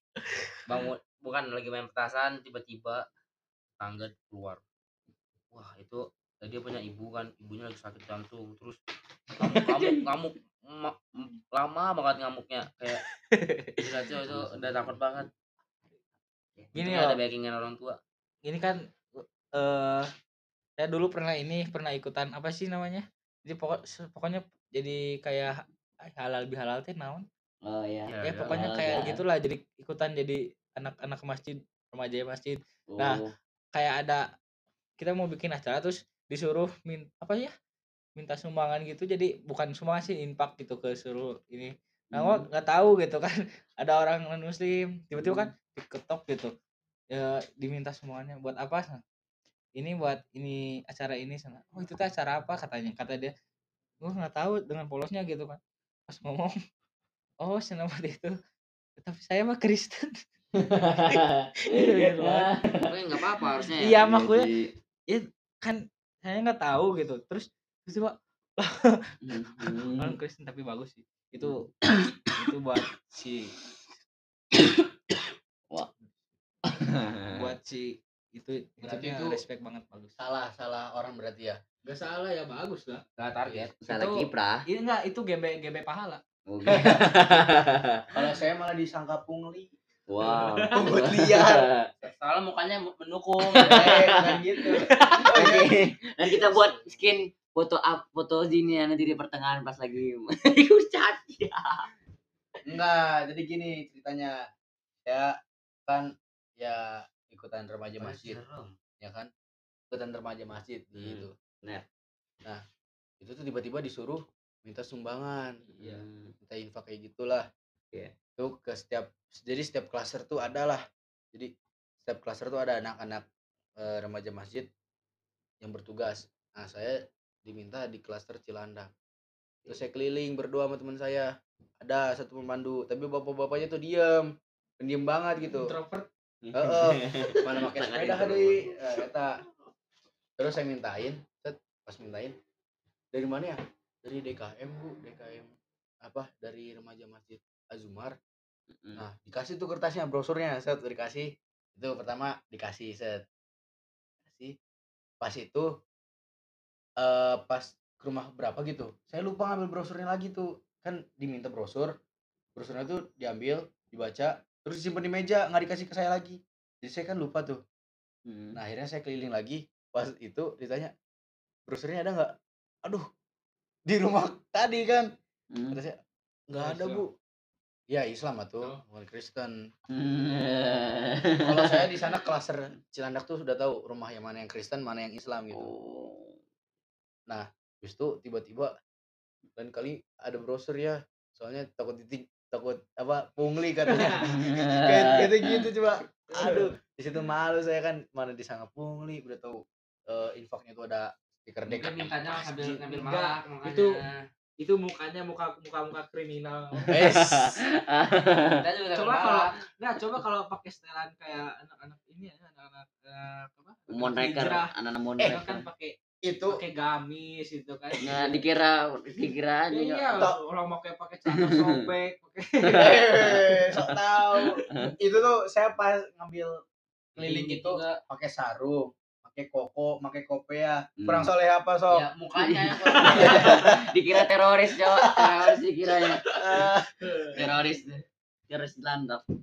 bangun bukan lagi main petasan tiba-tiba tangga keluar. Wah itu dia punya ibu kan ibunya lagi sakit jantung terus ngamuk ngamuk (laughs) ngamuk ma- lama banget ngamuknya. Kayak tuh itu udah takut banget. Gini Gini ada loh. backingan orang tua. Ini kan eh saya dulu pernah ini pernah ikutan apa sih namanya? Jadi pokok pokoknya jadi kayak halal bihalal teh naon? Oh iya. Ya, ya ada pokoknya halal kayak bihalal. gitulah jadi ikutan jadi anak-anak masjid remaja masjid. Nah, Oh. kayak ada kita mau bikin acara terus disuruh min apa ya minta sumbangan gitu jadi bukan sumbangan sih infak gitu ke seluruh ini. Nah gua nggak tahu gitu kan (laughs) ada orang non muslim tiba-tiba kan diketok gitu ya diminta sumbangannya buat apa Sana? ini buat ini acara ini sana oh itu tuh acara apa? katanya kata dia. Gua nggak tahu dengan polosnya gitu kan pas ngomong oh senang buat itu tapi saya mah Kristen (laughs) Gitu, gitu. Tapi nggak apa-apa harusnya ya. iya maksudnya ya kan saya nggak tahu gitu terus terus tiba Hmm. (laughs) orang Kristen tapi bagus sih itu (coughs) itu buat si (coughs) Wah. buat si itu Berarti maksudnya itu- respect banget bagus salah salah orang berarti ya gak salah ya bagus lah Nggak target. Salah Itu- kiprah. ini enggak itu GB GB pahala (laughs) Oke. kalau saya malah disangka pungli Wow. Pungut liar. Soalnya mukanya mendukung. (laughs) eh bukan gitu Oke. Dan kita buat skin foto up foto gini ya nanti di pertengahan pas lagi (laughs) ucat. enggak jadi gini ceritanya ya kan ya ikutan remaja masjid ya kan ikutan remaja masjid gitu benar. nah itu tuh tiba-tiba disuruh minta sumbangan Iya. minta infak kayak gitulah. Oke. itu ke setiap jadi setiap klaster tuh ada lah jadi setiap klaster tuh ada anak-anak eh, remaja masjid yang bertugas. Nah saya diminta di klaster Cilandak. Terus saya keliling berdua sama teman saya. Ada satu pemandu tapi bapak-bapaknya tuh diem pendiam banget gitu. Introvert? Heeh. (laughs) mana pakai sepeda deui Eh, eta. Terus saya mintain pas mintain dari mana ya? Dari DKM bu. DKM apa dari remaja masjid Azumar. Nah dikasih tuh kertasnya brosurnya set dikasih. Itu pertama dikasih set. Kasih pas itu eh pas ke rumah berapa gitu saya lupa ngambil brosurnya lagi tuh. Kan diminta brosur brosurnya tuh diambil dibaca terus disimpan di meja nggak dikasih ke saya lagi. Jadi saya kan lupa tuh. Hmm. nah akhirnya saya keliling lagi. Pas itu ditanya brosurnya ada nggak aduh di rumah (laughs) tadi kan Hmm. kata saya nggak ada Islam. bu ya Islam atuh Oh. bukan Kristen Hmm. kalau saya di (laughs) sana klaster Cilandak tuh sudah tahu rumah yang mana yang Kristen mana yang Islam gitu Oh. Habis itu tiba-tiba lain kali ada brosur ya soalnya takut titik takut apa pungli katanya (laughs) kayak gitu gitu coba aduh di situ malu saya kan mana disangka pungli udah tahu eh, infaknya tuh ada stiker DKM mintanya ngambil masjid. ngambil malak itu- itu mukanya muka muka muka kriminal (laughs) Coba kalau- nah coba kalau pakai setelan kayak anak-anak ini ya anak-anak eh, apa Monreker, anak-anak Eh, monreker. kan pakai itu pakai gamis gitu kan Nah, dikira dikira Ya, aja. iya, Tok. orang pakai pakai celana sobek, pakai eh, (laughs) (laughs) sok tahu itu tuh saya pas ngambil keliling itu juga. pakai sarung pakai koko pakai kopea Hmm. kurang soleh apa sok Ya mukanya yang (laughs) dikira teroris, Cok. Teroris dikiranya. (laughs) Teroris. Teroris landap. (laughs)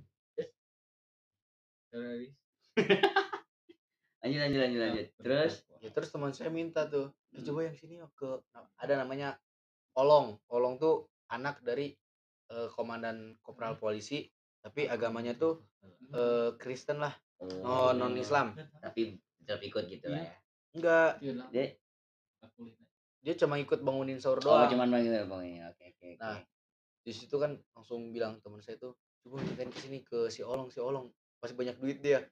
Lanjut lanjut lanjut lanjut. Terus ya, terus teman saya minta tuh "Eh, coba yang sini yuk ke ada namanya Olong Olong tuh anak dari eh, komandan kopral polisi tapi agamanya tuh eh, Kristen lah oh non Islam Tapi tetap ikut gitu lah ya. enggak Dia dia cuma ikut bangunin sahur Oh, doang cuman gitu Bang ini. Oke, oke, oke. Nah. di situ kan langsung bilang teman saya tuh coba mintain ke sini ke si Olong si Olong pasti banyak duit dia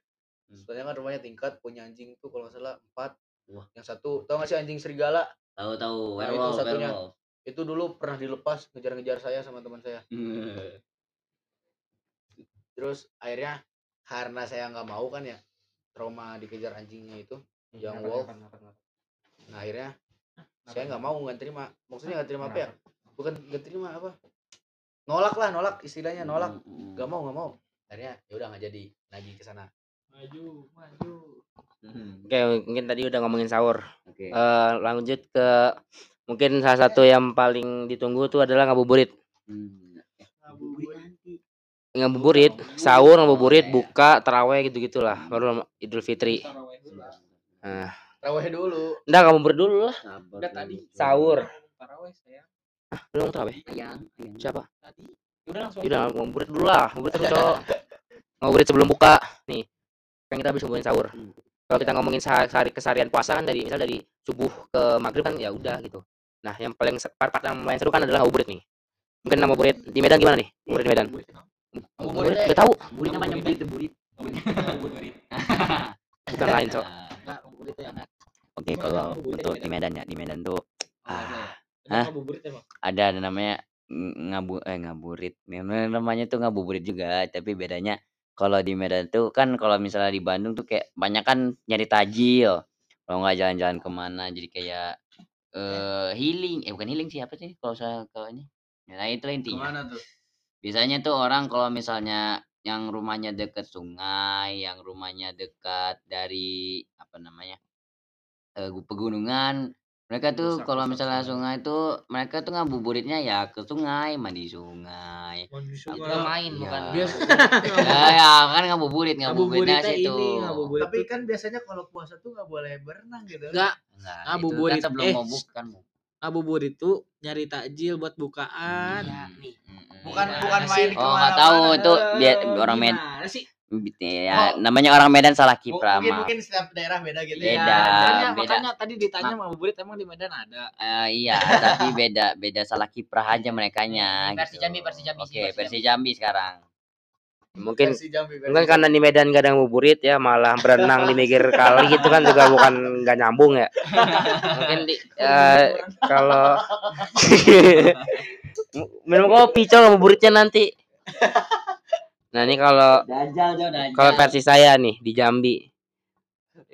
Hmm. soalnya kan rumahnya tingkat punya anjing tuh kalau nggak salah empat Wah. yang satu tau gak sih anjing serigala Tahu tahu Nah, itu werewolf, satunya. werewolf. itu dulu pernah dilepas ngejar-ngejar saya sama teman saya (laughs) terus akhirnya karena saya nggak mau kan ya trauma dikejar anjingnya itu yang wolf nah akhirnya saya nggak mau nggak terima maksudnya nggak terima apa ya bukan nggak terima apa nolak lah nolak istilahnya nolak Hmm, nggak mau nggak mau akhirnya ya udah nggak jadi lagi ke sana maju maju hmm. Oke, mungkin tadi udah ngomongin sahur. Oke. Eh lanjut ke mungkin salah satu yang paling ditunggu tuh adalah ngabuburit. Hmm. ngabuburit. Ngabuburit, sahur, ngabuburit, buka, terawih gitu-gitulah. Baru Idul Fitri. dulu. Nah, raweh dulu enggak ngabuburit dulu lah. Udah dulu. tadi. Sahur. taraweh saya Belum terawih. Ayang, ayang. Siapa? tadi udah langsung Udah ngabuburit dulu lah. Ngabuburit terus, Cok. Ngabuburit sebelum buka. Nih. Kan kita habis ngomongin sahur. Hmm. kalau kita ngomongin sehari, keseharian puasa kan dari misal dari subuh ke maghrib kan ya udah gitu nah yang paling part, part yang paling seru kan adalah ngabuburit nih mungkin ngabuburit di Medan gimana nih ngabuburit di Medan eh. udah tahu Burit namanya (laughs) burit burit. (laughs) bukan lain cok Oke, kalau untuk di Medan ya, di Medan tuh ah, Hah? ngabuburit emang ada ada namanya ng- ngabu eh ngaburit. Namanya namanya tuh ngabuburit juga, tapi bedanya kalau di Medan tuh kan kalau misalnya di Bandung tuh kayak banyak kan nyari tajil. Kalau nggak jalan-jalan ke mana jadi kayak eh healing, eh bukan healing sih apa sih kalau saya kalau ini. Nah, itu intinya. Ke mana tuh? Biasanya tuh orang kalau misalnya yang rumahnya deket sungai, yang rumahnya dekat dari apa namanya? eh, gu- pegunungan, mereka tuh kalau misalnya sungai. sungai tuh mereka tuh ngabuburitnya ya ke sungai, mandi sungai. mandi Itu Kita main Iya. bukan Biasa. (laughs) (laughs) Ya, ya kan ngabuburit, ngabuburitnya Ngabuburitnya situ. ini ngabuburit Tapi kan biasanya kalau puasa tuh nggak boleh berenang gitu. Enggak, Enggak, Ngabuburit, itu kan sebelum eh, mau bukan. Ngabuburit itu nyari takjil buat bukaan. Iya. nih. Bukan bukan sih? main Oh, nggak tahu itu dia orang Medan. sih? Ya, namanya orang Medan salah kiprah, Mungkin mungkin setiap daerah beda gitu Beda. ya. makanya, beda. makanya tadi ditanya ngabuburit emang di Medan ada. Eh, iya, tapi beda beda salah kiprah aja merekanya. Versi gitu. Jambi, versi Jambi sih, Oke, versi versi Jambi sekarang. Mungkin Versi Jambi, versi mungkin karena di Medan gak ada ngabuburit ya malah berenang di pinggir kali gitu kan juga bukan nggak nyambung ya. Mungkin di eh, kalau (laughs) minum kopi cok ngabuburitnya nanti. Nah ini kalau kalau versi saya nih di Jambi.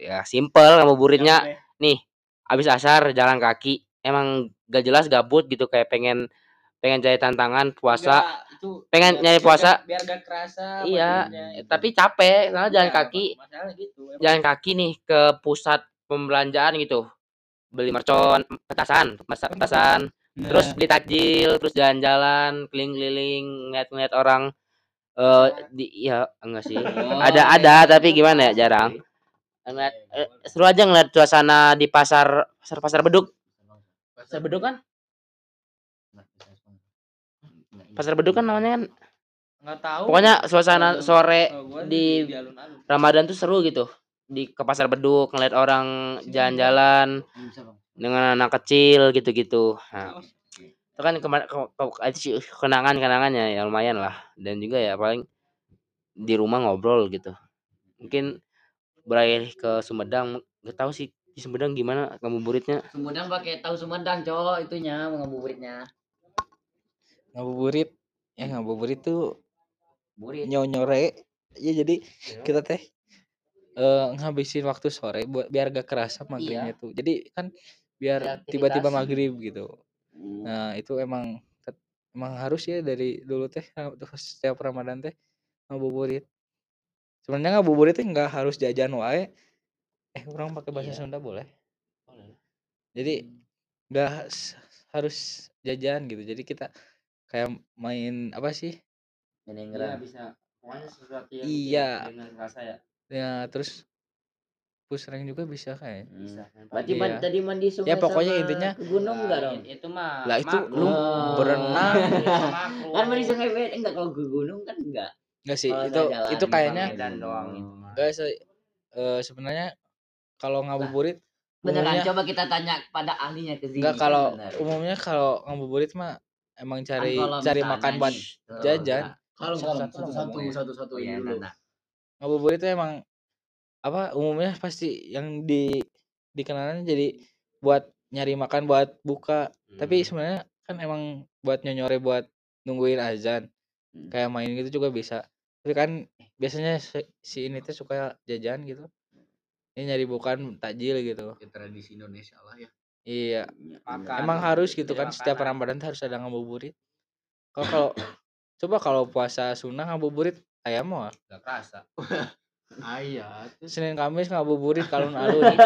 Ya simple ngabuburitnya nih abis asar jalan kaki. Emang gak jelas gabut gitu kayak pengen pengen cari tantangan puasa. Enggak, itu pengen biar- nyari biar puasa. gak- biar gak kerasa Iya, badannya gitu. tapi capek soalnya jalan Iya, kaki gitu emang. jalan kaki nih ke pusat pembelanjaan gitu. Beli mercon petasan petasan, petasan terus beli takjil terus jalan-jalan keliling-keliling ngeliat-ngeliat orang eh di ya enggak sih. Oh, ada iya. ada tapi gimana ya jarang. ngeliat eh, seru aja ngeliat suasana di pasar pasar pasar beduk. Pasar beduk kan pasar beduk kan namanya kan nggak tahu. pokoknya suasana sore Kalau gua di- alun-alun. Ramadan tuh seru gitu. Di ke pasar beduk ngeliat orang jalan-jalan dengan anak kecil gitu-gitu. Nah, itu kan kemar ke, ke- itu sih kenangan kenangannya ya lumayan lah. Dan juga ya paling di rumah ngobrol gitu. Mungkin beralih ke Sumedang nggak tahu sih di Sumedang gimana ngabuburitnya Sumedang pakai tahu Sumedang, cowok itunya ngabuburitnya. Ngabuburit. Ya ngabuburit tuh Burit. nyonyore ya jadi kita teh eh ngabisin waktu sore buat biar gak kerasa maghribnya tuh. Jadi kan biar tiba-tiba maghrib gitu. Hmm. nah itu emang tet- emang harus ya dari dulu teh ra- tuh setiap ramadan teh ngabuburit. Sebenarnya ngabuburit teh nggak harus jajan wae. Eh orang pakai bahasa Iya. Sunda boleh? Jadi nggak s- harus jajan gitu. Jadi kita kayak main apa sih Iya bisa pokoknya sesuatu yang Iya. dengan rasa ya ya terus pusreng juga bisa kayak Hmm. Berarti Iya. man- tadi mandi sungai Ya, pokoknya sama intinya- ke gunung enggak dong? itu mah Lah, itu lu berenang. Kan mandi sungai beda enggak kalau ke gunung kan enggak. Enggak sih Kalau itu jalan itu kayaknya Medan doang itu mah. enggak sih eh, sebenarnya kalau ngabuburit Beneran umumnya coba kita tanya pada ahlinya ke sini. enggak kalau bener. umumnya kalau ngabuburit mah emang Kan cari kalau cari makan buat jajan. Kalau satu satu satu satu iya, dulu. ngabuburit itu emang apa umumnya pasti yang di dikenalnya jadi buat nyari makan buat buka tapi Hmm. sebenarnya kan emang buat nyonyore buat nungguin azan Hmm. kayak main gitu juga bisa tapi kan biasanya si, si ini tuh suka jajan gitu ini nyari bukan takjil gitu Ya, tradisi Indonesia lah ya. Iya Makan. emang harus gitu kan setiap makanan. ramadan tuh harus ada ngabuburit kalau kalau (coughs) coba kalau puasa sunnah ngabuburit ayam mah Gak kerasa. (laughs) Iya. tuh. senin kamis ngabuburit kalun alun (laughs) (laughs)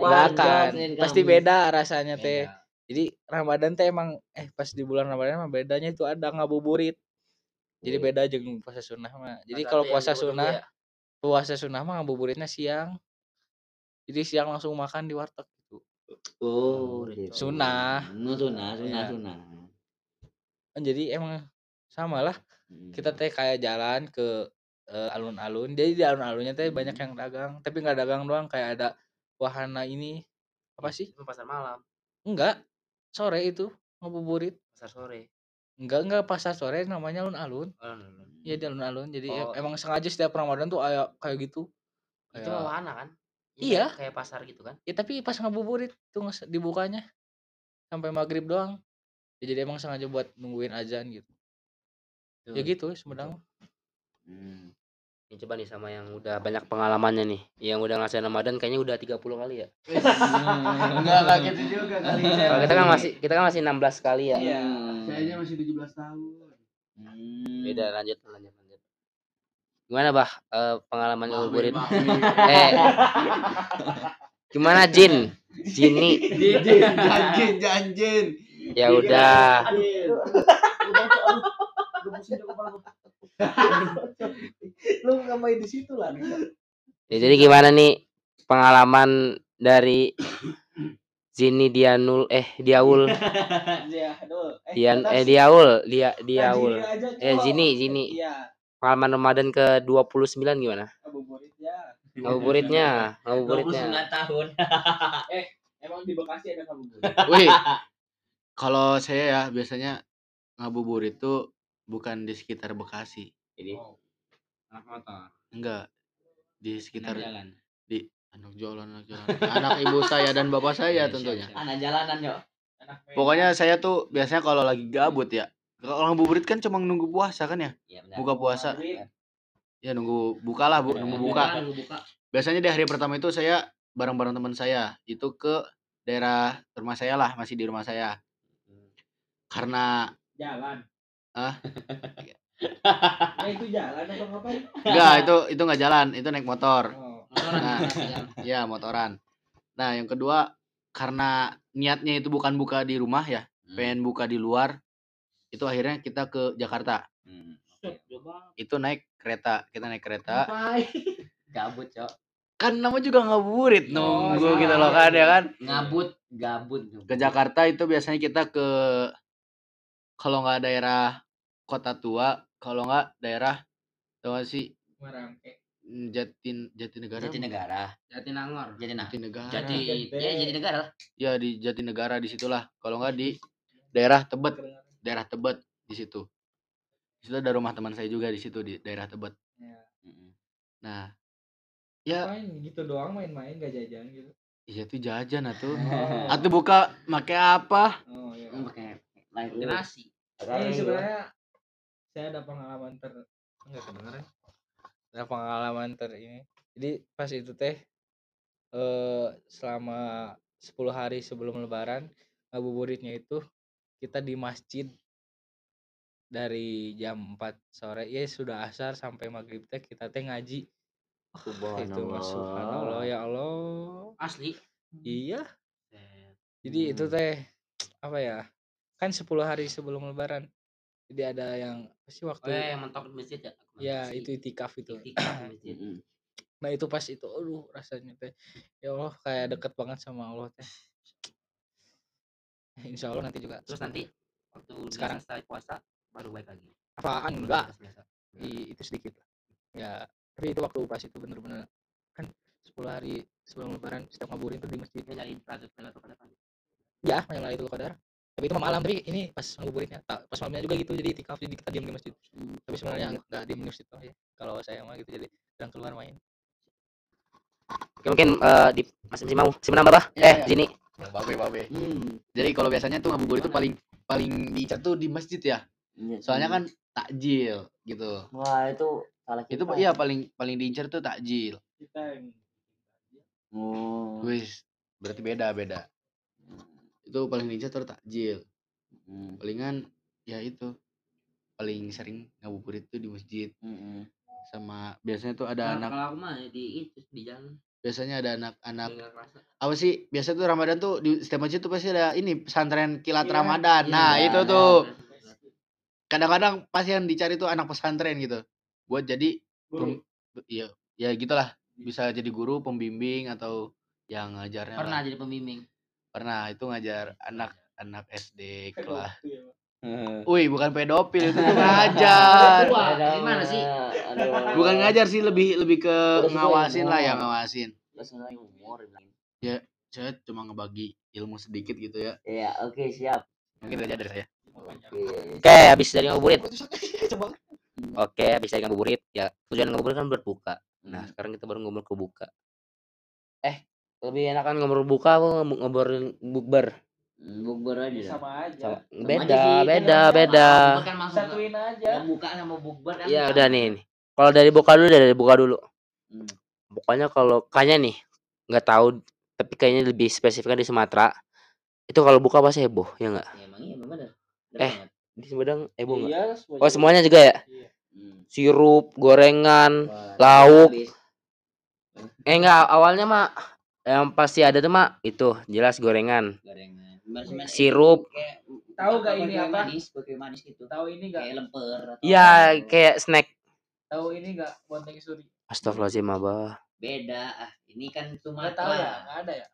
nggak Wajar, akan pasti beda rasanya teh Beda. jadi ramadan teh emang eh pas di bulan ramadan mah bedanya itu ada ngabuburit jadi beda jeung puasa sunnah mah jadi kalau puasa sunnah ya. puasa sunnah mah ngabuburitnya siang jadi siang langsung makan di warteg gitu Oh, gitu. Sunnah. Nu sunnah, sunnah, Iya. sunnah. Kan jadi emang sama lah Hmm. kita teh kayak jalan ke eh, alun-alun jadi di alun-alunnya teh banyak yang dagang tapi nggak dagang doang kayak ada wahana ini apa sih Itu pasar malam enggak sore itu ngabuburit pasar sore enggak enggak pasar sore namanya alun-alun no, no. Iya di alun-alun jadi Oh. emang sengaja setiap Ramadan tuh kayak kayak gitu itu Kayak- wahana kan Iya. kayak- kayak pasar gitu kan ya tapi pas ngabuburit tuh dibukanya sampai maghrib doang ya, jadi emang sengaja buat nungguin azan gitu ya Tuh. gitu Sumedang. Hmm. Ini coba nih sama yang udah banyak pengalamannya nih yang udah ngerasain Ramadan kayaknya udah 30 kali ya Enggak enggak gitu juga (laughs) kali. kalau kita kan masih kita kan masih 16 kali ya Iya. Saya aja masih 17 tahun. Hmm. beda lanjut lanjut lanjut gimana bah? Eh, pengalaman ngabuburit (laughs) eh gimana Jin? Jini Janjin, janjin, janjin. ya udah. Lu ngapain di situ lah? ya, jadi gimana nih pengalaman dari Zini Dianul eh Diaul Ya. Dian eh Diaul dia Diaul eh Zini Zini Iya, pengalaman Ramadan ke 29 gimana? Ngabuburit ya. ngabuburitnya. Ngabuburitnya (laughs) 29 tahun. (laughs) Emang di Bekasi ada ngabuburit? Wih, (laughs) kalau saya ya biasanya ngabuburit itu bukan di sekitar Bekasi, jadi anak motor enggak. Di sekitar jalan. di anak jalan anak jalan. Anak ibu saya dan bapak saya tentunya. Anak jalanan yo. Pokoknya saya tuh biasanya kalau lagi gabut ya, kalau ngabuburit kan cuma nunggu puasa kan ya, Iya benar. buka puasa. Ya nunggu buka lah, bu, nunggu buka. buka Biasanya di hari pertama itu saya bareng-bareng teman saya itu ke daerah rumah saya lah, masih di rumah saya. Karena Jalan. Ah? Ya itu jalan apa ngapain? enggak itu itu nggak jalan, itu naik motor. Oh. Nah, ya motoran. Nah, yang kedua karena niatnya itu bukan buka di rumah ya, Hmm. pengen buka di luar. Itu akhirnya kita ke Jakarta. Hmm. Itu naik kereta, kita naik kereta. (laughs) Gabut, Cok. Kan nama juga ngabuburit Oh, nunggu gitu salah. loh kan ya kan. Ngabut, gabut. Ke Jakarta itu biasanya kita ke kalau nggak daerah kota tua, kalau nggak daerah tau gak sih Merangke. Mm, Jatin Jatinegara. Jatinegara. Jatinangor Jatinegara. Jatinegara. Jadi ya Jatinegara lah. ya di Jatinegara di situlah kalau nggak di daerah Tebet daerah Tebet di situ. Di situ ada rumah teman saya juga di situ di daerah Tebet. Mm-mm. nah ya Main gitu doang main-main gak jajan gitu. iya tuh jajan atuh. Oh. (laughs) atuh buka make apa? Oh iya. Hmm, pakai lain Pakai nasi. Ini sebenarnya saya ada pengalaman ter enggak kedengeran. Ada pengalaman ter ini. Jadi pas itu teh eh selama 10 hari sebelum lebaran ngabuburitnya itu kita di masjid dari jam 4 sore ya sudah asar sampai maghrib teh kita teh ngaji. Itu mah subhanallah ya Allah. Asli? Iya. Jadi itu teh apa ya kan 10 hari sebelum lebaran jadi ada yang apa sih oh waktu ya yang mentok di masjid ya? Ya itu itikaf itu. Itikaf masjid. (clears throat) Nah itu pas itu aduh rasanya teh ya Allah kayak deket banget sama Allah teh Insya Allah nanti juga. Terus nanti waktu Sekarang. selesai puasa baru baik lagi. Apaan? Enggak. I- itu sedikit lah. Ya tapi itu waktu pas itu bener-bener kan 10 hari sebelum lebaran setiap ngabuburit tuh di masjid. Dia nyari rajut Lailatul Qadar kan. ya yang itu kadar tapi itu malam tapi ini pas ngabuburitnya pas malamnya juga gitu jadi itikaf jadi kita diam di masjid. Tapi sebenarnya enggak di masjid oh, ya. kalau saya mah gitu jadi sedang keluar main. Oke, mungkin eh, di masih masih mau si menambah bah Ya, eh ya. sini babe babe Hmm. jadi kalau biasanya tuh ngabuburit itu paling paling diincar tuh di masjid ya Iya, soalnya hmm. kan takjil gitu wah itu salah itu kita. iya paling paling diincar tuh takjil Kita yang Oh. wis berarti beda beda itu paling diincar tuh takjil Mm, palingan ya itu paling sering ngabuburit tuh di masjid mm-mm. sama biasanya tuh ada Nah, anak kalau aku mah di itu di jalan biasanya ada anak-anak apa sih biasa tuh Ramadan tuh di setiap masjid tuh pasti ada ini pesantren kilat Iya, Ramadan. iya, nah iya, itu iya, tuh. kadang-kadang pasti yang dicari tuh anak pesantren gitu buat jadi guru. pem- iya ya gitulah bisa jadi guru pembimbing atau yang ngajarnya pernah lah. jadi pembimbing? Pernah itu ngajar anak anak SD kelas. Iya, Wih, bukan pedofil itu (laughs) ngajar. Gimana sih? Aduh. Bukan ngajar sih, lebih lebih ke ngawasin lah ya, ngawasin. Bilang. Saya cuma ngebagi ilmu sedikit gitu ya. Iya, oke siap. Mungkin itu aja dari saya. Oke. Oke, habis dari ngabuburit. Oke, habis dari ngabuburit ya tujuan ngabuburit kan berbuka. Nah, sekarang kita baru ngobrol ke buka. Eh, lebih enakan ngobrol buka apa ngob- ngobrolin bukber? Bukber aja. sama aja Sama- Sama Beda, aja sih, kan beda, sama. beda. Satuin aja yang buka sama bukber kan. Iya, sama. udah nih. nih. Kalau dari buka dulu dari buka dulu. Hmm. Pokoknya kalau kayaknya nih nggak tahu tapi kayaknya lebih spesifiknya di Sumatera. Itu kalau buka pasti heboh, ya enggak? Ya, emang iya emang bener. Eh. Di Sumedang heboh enggak? iya Oh, semuanya juga ya? Hmm. Sirup, gorengan, Wah, lauk. habis. Eh enggak, awalnya mah yang pasti ada tuh mah itu jelas gorengan. Gorengan. Sirup. Tahu gak ini apa? Manis, pakai manis gitu. tahu ini enggak Kayak lemper. atau Iya, apa. kayak snack. tahu ini enggak bonteng suri Astagfirullahaladzim, Abah. beda. Ah, ini kan Sumatera. tahu ya nggak ada ya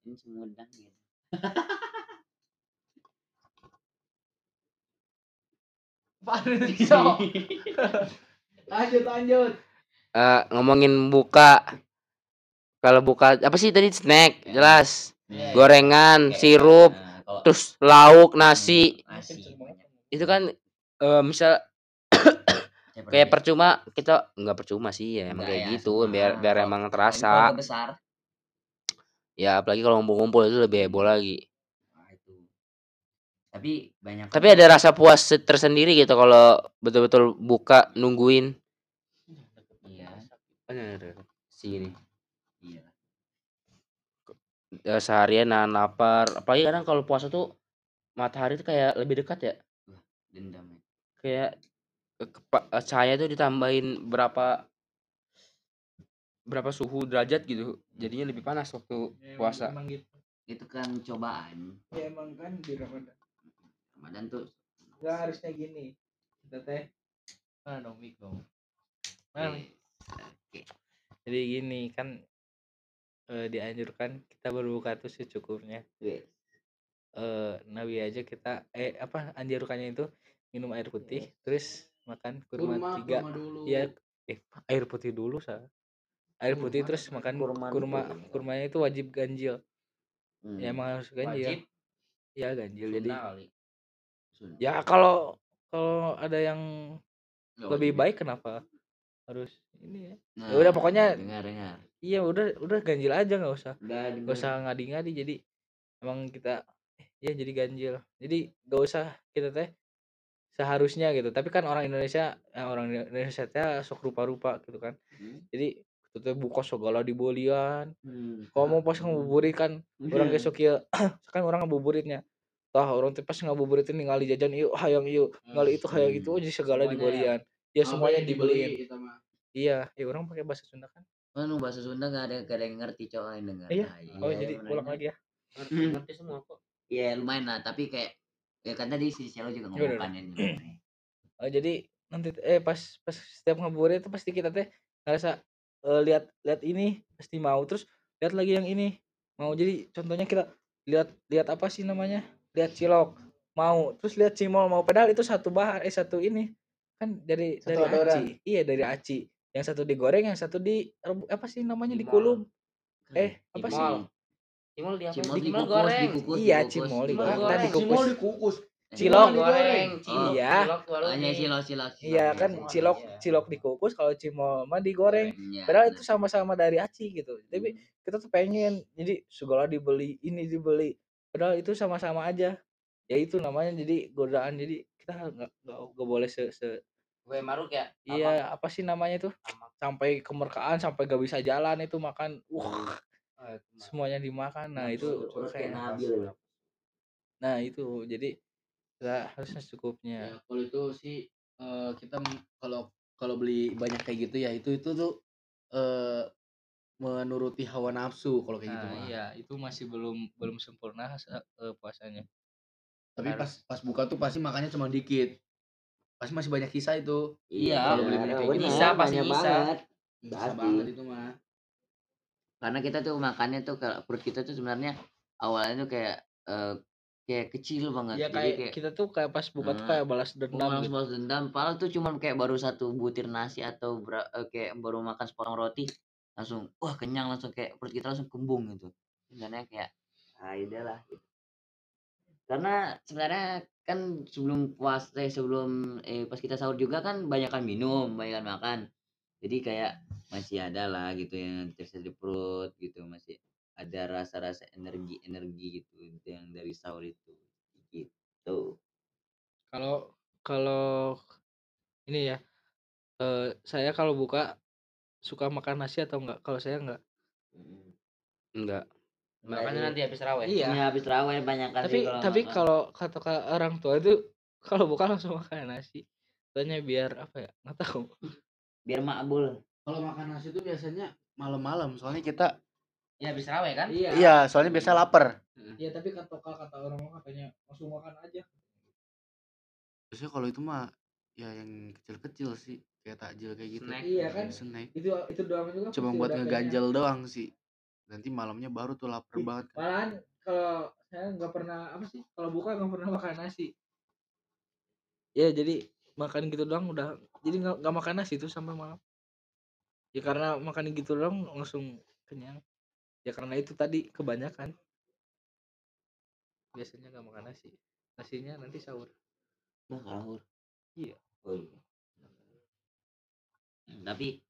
Ini Sumedang gitu. (laughs) (laughs) Lanjut lanjut Eh, ngomongin buka. Kalau buka apa sih tadi snack, jelas. Iya, Gorengan, sirup, nah, kalau terus lauk, nasi. nasi. Itu kan eh, misal Kayak percuma kita nggak percuma sih ya emang kayak ya, gitu biar biar emang terasa besar. ya apalagi kalau ngumpul-ngumpul itu lebih heboh lagi Nah, itu. Tapi banyak tapi ada rasa puas se- tersendiri gitu kalau betul-betul buka nungguin Iya. sini. Ya, seharian nahan lapar apalagi kadang kalau puasa tuh matahari tuh kayak lebih dekat ya Dendam. ya. kayak kepa- eh, cahaya tuh ditambahin berapa berapa suhu derajat gitu jadinya lebih panas waktu puasa emang gitu Itu kan cobaan. ya emang kan di Ramadan Ramadan tuh nggak harusnya gini kita teh mana dong mik dong mana? Oke. jadi gini kan eh, dianjurkan kita berbuka tuh secukupnya Oke. eh Nabi aja kita eh apa anjurannya itu minum air putih terus makan kurma, tiga dulu. ya eh air putih dulu sa air putih Kurma, terus makan kurma kurma dulu. kurmanya itu wajib ganjil Hmm. ya emang harus ganjil Wajib. ya ganjil jadi Sunda kali. Sun- ya kalau kalau ada yang nggak lebih wajib. baik kenapa harus ini ya Nah, udah, pokoknya- dengar dengar. Iya udah udah ganjil aja nggak usah Udah nggak usah ngadi-ngadi. Jadi emang kita ya jadi ganjil. Jadi gak usah kita teh seharusnya gitu. Tapi kan orang Indonesia eh, orang Indonesia teh sok rupa-rupa gitu kan. Hmm. jadi itu teh buka segala dibolian Hmm. kalau mau pas ngabuburit kan orang besok ya (clears throat) kan orang ngabuburitnya tah orang teh pas ngabuburit ini ngali jajan yuk hayang yuk. Ngali itu hayang itu aja segala Semuanya dibolian ya semuanya dibeliin. itu mah. iya ya orang pakai bahasa Sunda kan Kan bahasa Sunda gak ada gak ada yang ngerti cowok yang dengar. Iya. Nah, oh iya, jadi bener. ulang lagi ya Ngerti, ngerti semua kok. Iya lumayan lah tapi kayak ya kan tadi si Cielo juga Iya, ngomong udah, kan ini. Oh, jadi nanti eh pas pas setiap ngabuburit itu pasti kita teh ngerasa eh, lihat lihat ini pasti mau terus lihat lagi yang ini mau jadi contohnya kita lihat lihat apa sih namanya lihat cilok mau terus lihat cimol mau padahal itu satu bahan eh satu ini kan dari Satu dari adoran. aci iya dari aci yang satu digoreng yang satu di apa sih namanya Cimol. dikulum eh apa sih Cimol. Cimol di apa? Cimol Cimol dikukus, goreng. dikukus, iya dikukus, cimol Cimol digoreng goreng. tadi dikukus dikukus. Eh, Cilok Cimol goreng. Cilok. Iya. Cilok Hanya. Cielo Cielo. iya kan Cimol, cilok iya. cilok dikukus kalau cimol mah digoreng Iya, padahal itu sama-sama dari aci gitu tapi kita tuh pengen jadi segala dibeli ini dibeli padahal itu sama-sama aja ya itu namanya jadi godaan jadi kita nggak nggak nggak boleh se, se- Gue maruk ya. iya apa sih namanya tuh sampai kemerkaan sampai gak bisa jalan itu makan wah Ah, itu mah. semuanya dimakan nah itu Urut kayak Nabil. nah itu jadi kita harusnya secukupnya Ya, kalau itu sih eh, kita kalau kalau beli banyak kayak gitu ya itu itu tuh eh menuruti hawa nafsu kalau kayak gitu nah mah. iya itu masih belum belum sempurna eh, puasanya Tapi pas pas buka tuh pasti makannya cuma dikit. Pasti masih banyak sisa itu. Iya, Kalau beli banyak kayak gitu. Bisa pasti banyak bisa. banget. Bisa banget itu mah. Karena kita tuh makannya tuh kalau perut kita tuh sebenarnya awalnya tuh kayak eh, kayak kecil banget. ya Jadi kayak kayak kita tuh kayak pas buka tuh kayak balas dendam balas gitu. balas dendam. Padahal tuh cuman kayak baru satu butir nasi atau bera- eh, kayak baru makan sepotong roti langsung wah kenyang langsung kayak perut kita langsung kembung gitu. Sebenarnya kayak ah udahlah gitu. Karena sebenarnya kan sebelum puasa eh, sebelum eh pas kita sahur juga kan banyakan minum, banyakan makan. Jadi kayak masih ada lah gitu yang tersisa di perut gitu, masih ada rasa-rasa energi-energi gitu yang dari sahur itu. Gitu. Kalau kalau ini ya eh saya kalau buka suka makan nasi atau enggak? Kalau saya enggak. enggak Makanya Dari- nanti habis raweh. Iya. Ya habis terawih banyak kan Tapi kalau tapi makan. kalau kata ka- orang tua itu (laughs) kalau buka langsung makan nasi. Tanya biar apa ya? Nggak tahu. biar makbul. Kalau makan nasi itu biasanya malam-malam, soalnya kita Ya habis raweh kan? Iya. iya, soalnya biasa lapar. Iya, tapi kata kata orang katanya langsung makan aja. Biasanya kalau itu mah ya yang kecil-kecil sih, kayak takjil kayak gitu. Snack. Iya kan? Snack. Itu itu doang juga. Cuma pasti buat ngeganjel doang sih. Nanti malamnya baru tuh lapar Ih, banget. Malahan kalau saya nggak pernah apa sih? Kalau buka nggak pernah makan nasi. Ya jadi makan gitu doang udah jadi nggak nggak makan nasi itu sampai malam. Ya karena makan gitu doang langsung kenyang. Ya karena itu tadi kebanyakan. Biasanya nggak makan nasi. Nasinya nanti sahur. Nah, sahur. Iya. Oh iya. Tapi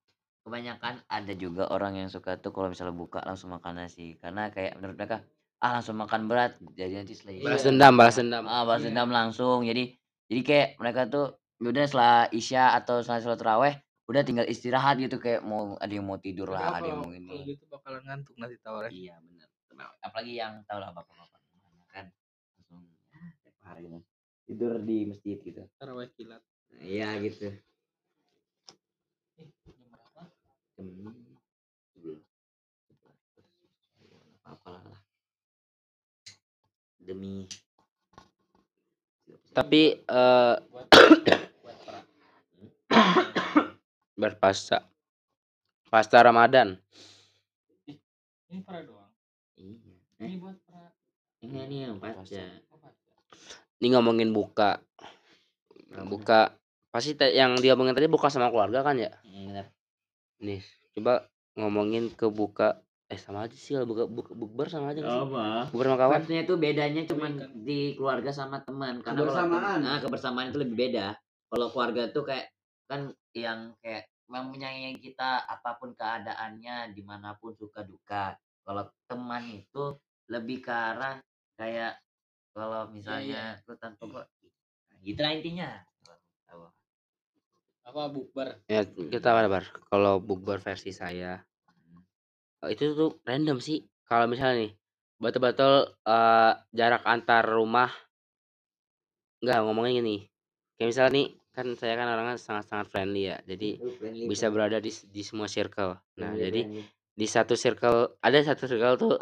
kebanyakan ada juga orang yang suka tuh kalau misalnya buka langsung makan nasi karena kayak menurut mereka ah langsung makan berat. Jadi nanti setelah balas isya dendam balas dendam. Ah balas Iya. dendam langsung. Jadi jadi kayak mereka tuh udah setelah isya atau setelah sholat taraweh udah tinggal istirahat gitu. Kayak mau ada yang mau tidur lah ada yang mau kalau ini gitu bakalan ngantuk nanti tawarnya. iya benar apalagi yang tahu lah bapak-bapak kan langsung ya, tiap hari kan. tidur di masjid gitu. Taraweh kilat. iya gitu Jam sebelum apa lah. Demi tapi eh pra. (coughs) berpasta. Pasta Ramadan. Ini pra doang. iya. Ini buat pra. ini nih yang pasca Oh, ini ngomongin buka. Buka. Pasti yang dia ngomongin tadi buka sama keluarga kan ya? Iya, benar. Nih coba ngomongin ke buka eh sama aja sih kalau buka buka bukber sama aja nggak sih? Apa. Bukber sama kawan? Vibes-nya itu bedanya cuman di keluarga sama teman karena Kebersamaan. nah, kebersamaan itu lebih beda. Kalau keluarga tuh kayak kan yang kayak memang menyayangi kita apa pun keadaannya di mana pun suka duka. Kalau teman itu lebih ke arah kayak kalau misalnya lu tanpa gua nah, gitu lah intinya. Apa bukber? ya kita kabar kalau bukber versi saya eh, itu tuh random sih. Kalau misalnya nih betul-betul eh, jarak antar rumah nggak ngomongin gini. Kayak misalnya nih kan saya kan orangnya sangat-sangat friendly ya. Jadi friendly, bisa friendly, berada di di semua circle. Nah friendly, jadi friendly. di satu circle ada satu circle tuh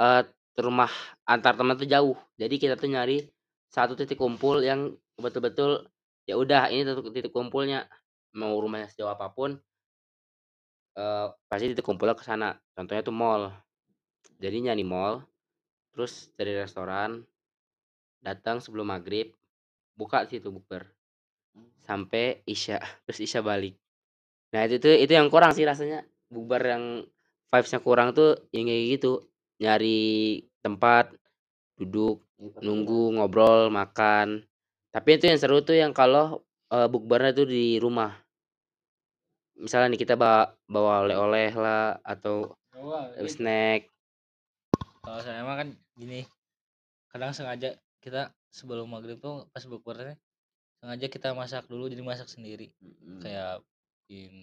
eh rumah antar teman tuh jauh. Jadi kita tuh nyari satu titik kumpul yang betul-betul ya udah ini titik titik kumpulnya. Mau rumahnya sejauh apa pun eh pasti titik kumpulnya ke sana. Contohnya tuh mall. Jadi nyari mall terus dari restoran datang sebelum maghrib buka situ bukber. Sampai isya (laughs) terus isya balik. Nah itu tuh itu yang kurang sih rasanya. Bukber yang vibesnya kurang tuh yang kayak gitu. Nyari tempat duduk nunggu ngobrol makan tapi itu yang seru tuh yang kalau eh, bukbernya tuh di rumah misalnya nih kita bawa bawa oleh-oleh lah atau eh, gitu. snack Kalau saya mah kan gini. Kadang sengaja kita sebelum maghrib tuh pas bukbernya sengaja kita masak dulu jadi masak sendiri. Mm-mm. Kayak bikin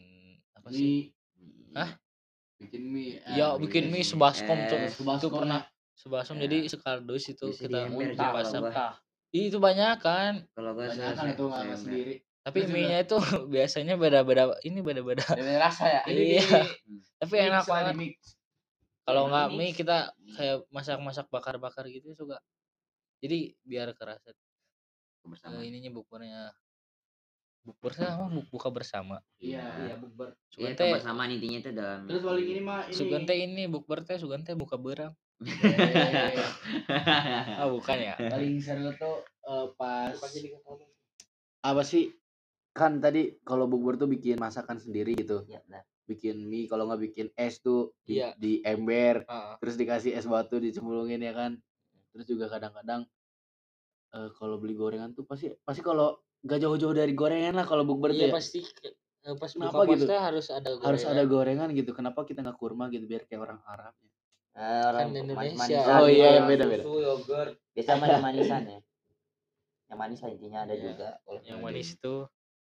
apa sih? Mie. Hah? Bikin mie. Iya, bikin mie sebaskom tuh. Eh, itu sebaskom pernah sebaskom Ya. jadi sekardus itu Bisa kita masak. kalau gua. Ih, itu banyak kan. kalau gua Banyak kan itu nggak se- sendiri. Tapi juga- mie-nya itu (laughs) biasanya beda-beda ini beda-beda. Dari rasa ya. (laughs) Ini Iya. (laughs) Tapi enak banget. Kalau nggak mie kita kayak masak-masak bakar-bakar gitu juga. Jadi biar kerasa eh, kebersamaan ininya bukbernya bukber Bu- buka bersama Iya. iya bukber Iya, sugan teh kebersamaan intinya itu dalam Terus paling ini mah ini. sugan teh ini bukber teh sugan teh buka berang Eh, ah bukan ya paling seru tuh eh, apa sih kan tadi kalau bukber tuh bikin masakan sendiri gitu Iya, benar. bikin mie kalau nggak bikin es tuh di, Iya. di ember Ah, terus dikasih es batu dicemplungin ya kan terus juga kadang-kadang eh, kalau beli gorengan tuh pasti pasti kalau gak jauh-jauh dari gorengan lah kalau bukber tuh iya ya. pasti eh, pas Kenapa buka gitu? harus ada harus ada gorengan. gorengan gitu kenapa kita nggak kurma gitu biar kayak orang Arab ya? Eh, orang Kan Indonesia. manis-manisan Oh, iya, gitu. iya, beda, beda. susu yogurt Biasa manis manisan ya. Yang manis lah intinya ada Iya. juga. yang manis itu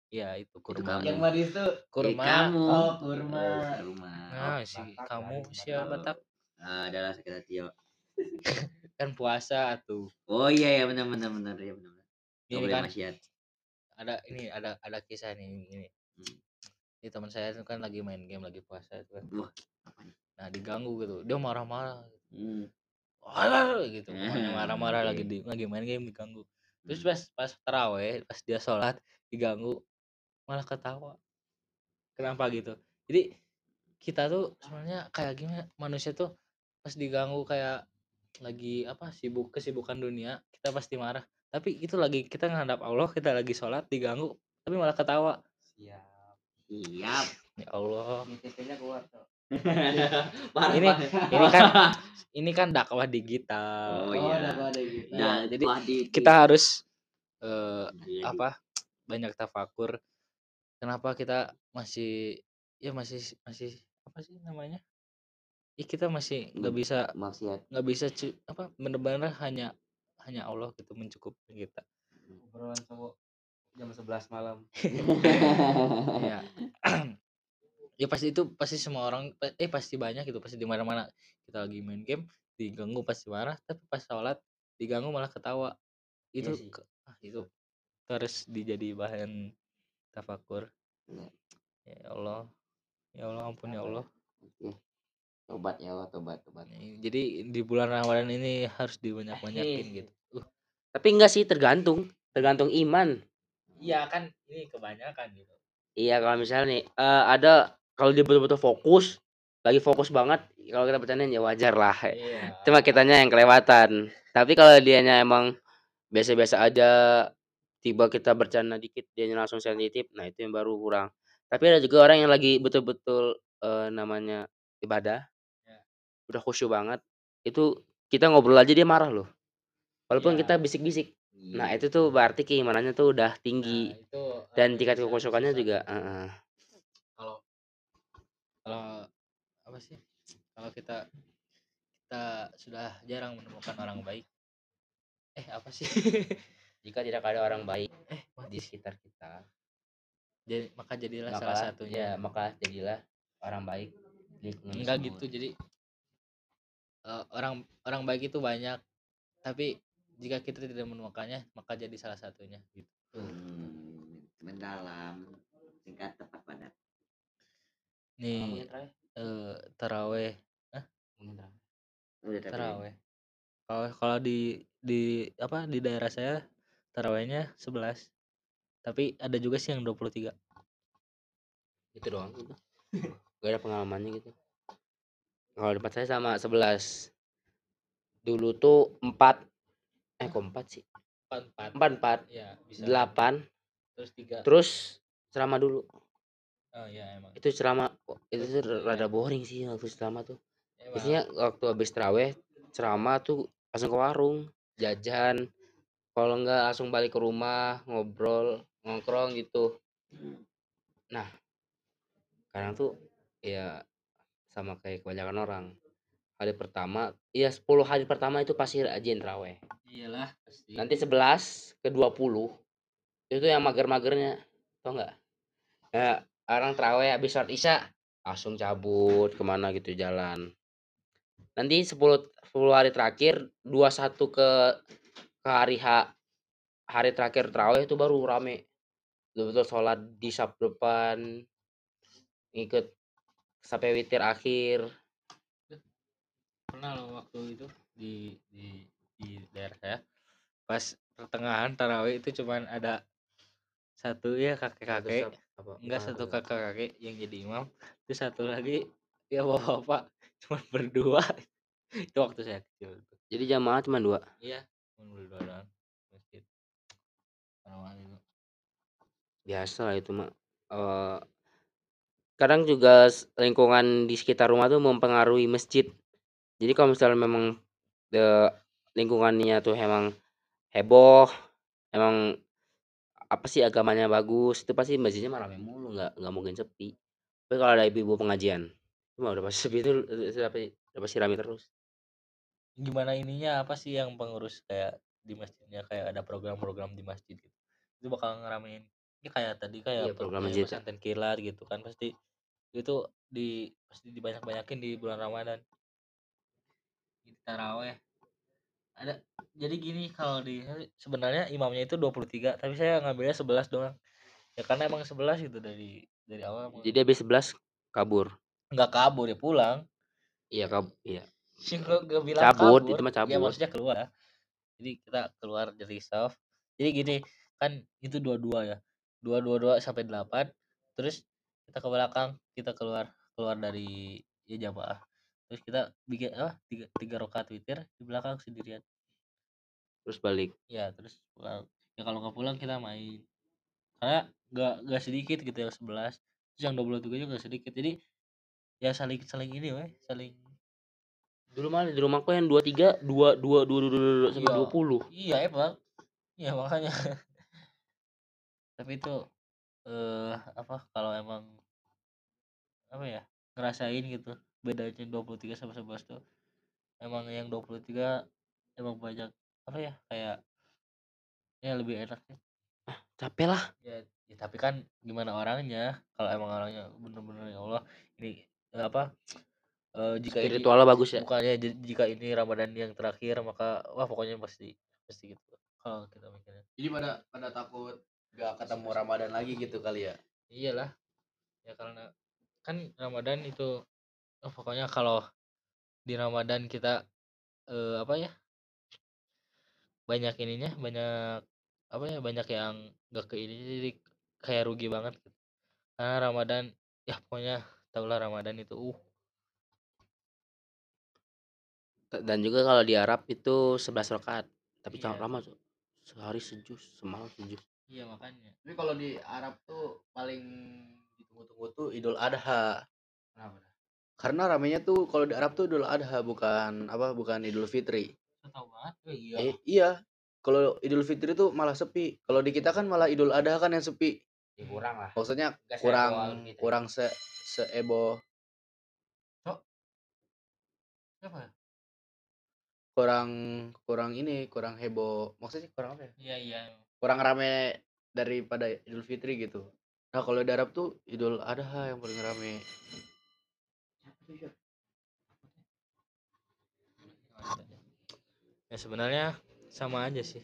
ya itu kurma yang manis Eh, kurma kamu. oh kurma. Eh, kurma. nah si Batak kamu kan, siapa Batak. Batak Ah, adalah sekitar Tio. (laughs) kan puasa tuh Oh iya ya benar benar benar ya benar. benar. Ini kan maksiat. ada ini ada ada kisah nih ini Hmm. ini teman saya itu kan lagi main game lagi puasa itu kan Wah, apa nih? nah diganggu gitu dia marah-marah Hmm. Alah, gitu Eh, pokoknya marah-marah (laughs) oke. lagi di lagi main game diganggu terus Hmm. pas pas teraweh pas dia sholat diganggu malah ketawa. Kenapa gitu? Jadi kita tuh sebenarnya kayak gimana manusia tuh pas diganggu kayak lagi apa sibuk kesibukan dunia kita pasti marah. Tapi itu lagi kita ngadap Allah kita lagi sholat diganggu tapi malah ketawa. Siap. Siap. ya Allah. Keluar tuh (laughs) Parah, Ini- parah. ini kan (laughs) ini kan dakwah digital Oh, Oh, iya. ada gitu. Iya, Nah, jadi wah, di- kita harus eh, Iya, apa banyak tafakur kenapa kita masih ya masih masih apa sih namanya ya kita masih nggak Hmm. bisa maksiat. nggak bisa cu- apa bener-bener hanya hanya Allah gitu mencukupi kita obrolan cowok jam 11 malam (laughs) ya (clears throat) ya pasti itu pasti semua orang eh pasti banyak gitu pasti di mana-mana kita lagi main game diganggu pasti marah tapi pas sholat diganggu malah ketawa itu Iya sih. ke- ah, itu terus dijadi bahan tafakur Iya. ya Allah ya Allah ampun ya Allah Oke. Tobat ya Allah, tobat, tobat. jadi di bulan Ramadan ini harus dibanyak-banyakin Eh. gitu uh, Tapi enggak sih tergantung, tergantung iman. iya kan ini kebanyakan gitu Iya kalau misalnya nih eh, ada kalau dia betul-betul fokus, lagi fokus banget, kalau kita bercandain ya wajar lah. iya (laughs) Cuma kitanya yang kelewatan. Tapi kalau dianya emang biasa-biasa aja, tiba kita bercanda dikit dia langsung sensitif, nah itu yang baru kurang. Tapi ada juga orang yang lagi betul-betul eh, namanya ibadah, Ya. udah khusyuk banget, itu kita ngobrol aja dia marah loh. Walaupun Iya. kita bisik-bisik. Nah Iya. itu tuh berarti keimanannya tuh udah tinggi Nah, itu dan tingkat kekhusyukannya juga. heeh. kalau kalau apa sih kalau kita kita sudah jarang menemukan orang baik. Eh apa sih? (laughs) Jika tidak ada orang baik eh di sekitar kita, jadi maka jadilah maka salah satunya. ya, maka jadilah orang baik lingkungan enggak tersebut. gitu jadi eh, orang orang baik itu banyak tapi jika kita tidak menemukannya maka jadi salah satunya gitu. Hmm, mendalam, singkat tepat padat. Nih eh terakhir. Udah tapi taraweh kalau kalau di di apa di daerah saya tarawehnya 11 tapi ada juga sih yang 23 Itu doang gitu. Gak ada pengalamannya gitu. Kalau tempat saya sama 11. Dulu tuh 4 eh kok 4 sih? 4 4 4 ya bisa. 8 terus 3 terus ceramah dulu. Oh iya emang Itu ceramah itu tuh rada boring sih waktu ceramah tuh. Emang. Biasanya waktu habis terawih ceramah tuh langsung ke warung, jajan. Kalau enggak langsung balik ke rumah, ngobrol, nongkrong gitu. Nah, sekarang tuh ya sama kayak kebanyakan orang. Hari pertama, iya 10 hari pertama itu pasti rajin terawih. iyalah pasti Nanti 11 ke 20 itu yang mager-magernya. Tau nggak? Ya, orang terawih habis sholat isya langsung cabut ke mana gitu jalan. Nanti 10 10 hari terakhir 21 ke ke hari H hari terakhir terawih itu baru rame. Betul-betul sholat di sap depan ikut sampai witir akhir. pernah loh waktu itu di di di daerah saya pas pertengahan tarawih itu cuman ada satu ya kakek-kakek. Enggak bukan satu sab- kakek-kakek yang jadi imam. Terus satu lagi ya bapak-bapak. (laughs) Cuma berdua. Itu waktu saya kecil jadi jamaah cuma dua? Iya cuma berdua doang. Masjid. Itu. Biasa lah itu mah Eh, kadang juga lingkungan di sekitar rumah tuh mempengaruhi masjid. Jadi kalau misalnya memang de, lingkungannya tuh emang heboh emang apa sih agamanya bagus? Itu pasti masjidnya malah rame mulu nggak nggak mungkin sepi. Tapi kalau ada ibu-ibu pengajian itu mah udah pasti sepi itu udah pasti udah pasti rame terus. Gimana ininya apa sih yang pengurus kayak di masjidnya kayak ada program-program di masjid gitu? Itu bakal ngeramein. Ya kayak tadi kayak Iya, program masjid. pesantren kilat gitu kan pasti itu di pasti dibanyak-banyakin di bulan Ramadan. Di taraweh ada jadi gini kalau di sebenarnya imamnya itu 23 tapi saya ngambilnya 11 doang ya karena emang 11 gitu dari dari awal emang jadi habis 11 kabur nggak kabur ya pulang iya kab iya (laughs) sih gak, bilang Cabut, kabur. itu mah ya cabut. maksudnya keluar ya. jadi kita keluar dari soft jadi gini kan itu dua-dua ya dua dua dua sampai delapan terus kita ke belakang kita keluar keluar dari ya jamaah terus kita bikin apa tiga tiga rakaat witir di belakang sendirian. Terus balik. Ya terus pulang. Ya kalau nggak pulang kita main. Karena nggak nggak sedikit gitu yang 11 terus yang 23 juga nggak sedikit. Jadi ya saling saling ini weh saling dulu malah di rumahku yang dua tiga dua dua dua dua dua dua sampai Iya. dua puluh. Iya emang. Iya makanya. (laughs) Tapi itu eh apa kalau emang apa ya ngerasain gitu bedanya 23 sama 11 tuh. Emang yang 23 emang banyak apa ya kayak ya lebih enak sih. Capek lah. Ya, ya tapi kan gimana orangnya kalau emang orangnya bener-bener ya Allah ini eh, apa eh, jika ini spiritualnya bagus ya. bukannya jika ini Ramadan yang terakhir maka wah pokoknya pasti pasti gitu kalau kita mikirnya. Jadi pada pada takut gak ketemu Ramadan lagi gitu kali ya. iyalah ya karena kan Ramadan itu oh, pokoknya kalau di Ramadan kita eh, apa ya banyak ininya banyak apa ya banyak yang gak ke ini jadi kayak rugi banget gitu. karena Ramadan ya pokoknya tahulah Ramadan itu uh dan juga kalau di Arab itu 11 rakaat tapi Iya. jangan lama tuh sehari sejus semalam sejus iya makanya Tapi kalau di Arab tuh paling ditunggu-tunggu tuh Idul Adha. kenapa Karena ramenya tuh kalau di Arab tuh Idul Adha bukan apa bukan Idul Fitri. Tahu banget oh, iya Eh, iya. Kalau Idul Fitri tuh malah sepi. Kalau di kita kan malah Idul Adha kan yang sepi. ya, kurang lah Maksudnya Nggak kurang Idul Fitri. kurang se seebo apa ya? kurang kurang ini kurang heboh. Maksudnya kurang apa ya? iya iya Kurang rame daripada Idul Fitri gitu. Nah, kalau di Arab tuh Idul Adha yang paling rame. Ya sebenarnya sama aja sih.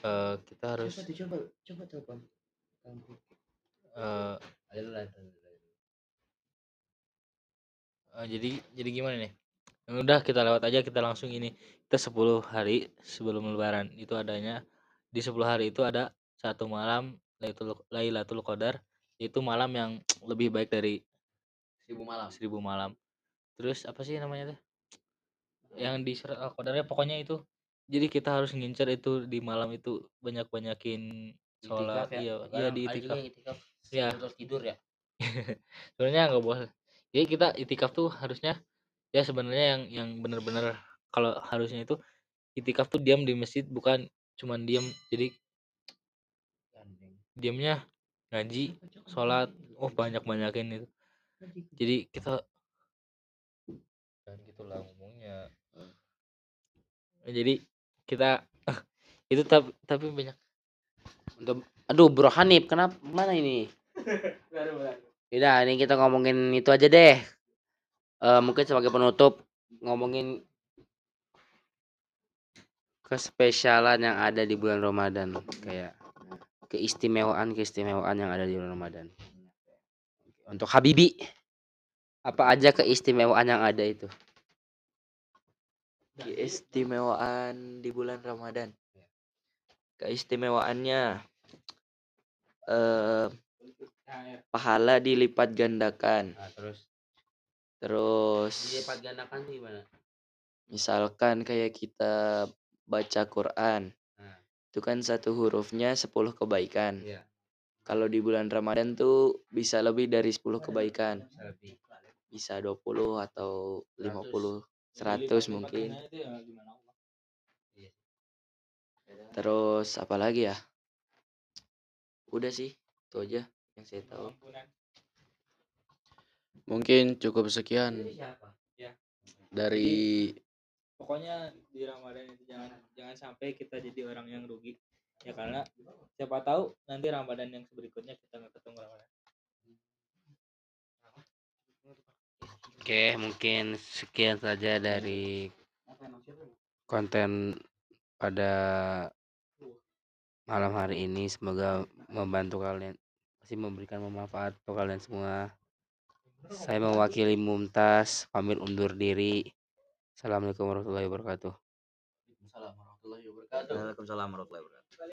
Eh kita harus coba coba telepon ada Eh, jadi jadi gimana nih? Ya Udah kita lewat aja kita langsung ini. Kita 10 hari sebelum lebaran. Itu adanya di 10 hari itu ada satu malam Lailatul Lailatul Qadar. Itu malam yang lebih baik dari Seribu malam. seribu malam. Terus apa sih namanya tuh? Yang di surat Al-Qadarnya pokoknya itu. Jadi kita harus ngincer itu di malam itu banyak-banyakin sholat. Iya, iya di itikaf. Iya. terus tidur ya (laughs) sebenarnya nggak boleh jadi kita itikaf tuh harusnya ya sebenarnya yang yang bener-bener kalau harusnya itu itikaf tuh diam di masjid bukan cuman diam jadi diamnya ngaji sholat oh banyak banyakin itu jadi kita dan gitulah ngomongnya Ya, jadi kita (laughs) itu tapi tapi banyak untuk aduh bro Hanif kenapa mana ini? (laughs) Tidak, ini kita ngomongin itu aja deh. Eh mungkin sebagai penutup ngomongin kespesialan yang ada di bulan Ramadan. Kayak keistimewaan keistimewaan yang ada di bulan Ramadan. Untuk Habibi apa aja keistimewaan yang ada itu? keistimewaan di bulan Ramadan keistimewaannya eh, pahala dilipat gandakan. Nah, terus Terus dilipat gandakan gimana? misalkan kayak kita baca Quran, Nah, itu kan satu hurufnya 10 kebaikan. iya, Kalau di bulan Ramadan tuh bisa lebih dari 10 kebaikan. bisa lebih. Bisa 20 atau 50, 100 mungkin. Terus apa lagi ya? Udah sih, itu aja yang saya tahu. Mungkin cukup sekian siapa? dari pokoknya di Ramadan itu jangan jangan sampai kita jadi orang yang rugi ya karena siapa tahu nanti Ramadan yang berikutnya kita nggak ketemu Ramadan Oke, mungkin sekian saja dari konten pada malam hari ini. Semoga membantu kalian, masih memberikan manfaat untuk kalian semua. Saya mewakili Mumtaz, pamit undur diri. Assalamualaikum warahmatullahi wabarakatuh. Waalaikumsalam warahmatullahi wabarakatuh. Waalaikumsalam warahmatullahi wabarakatuh.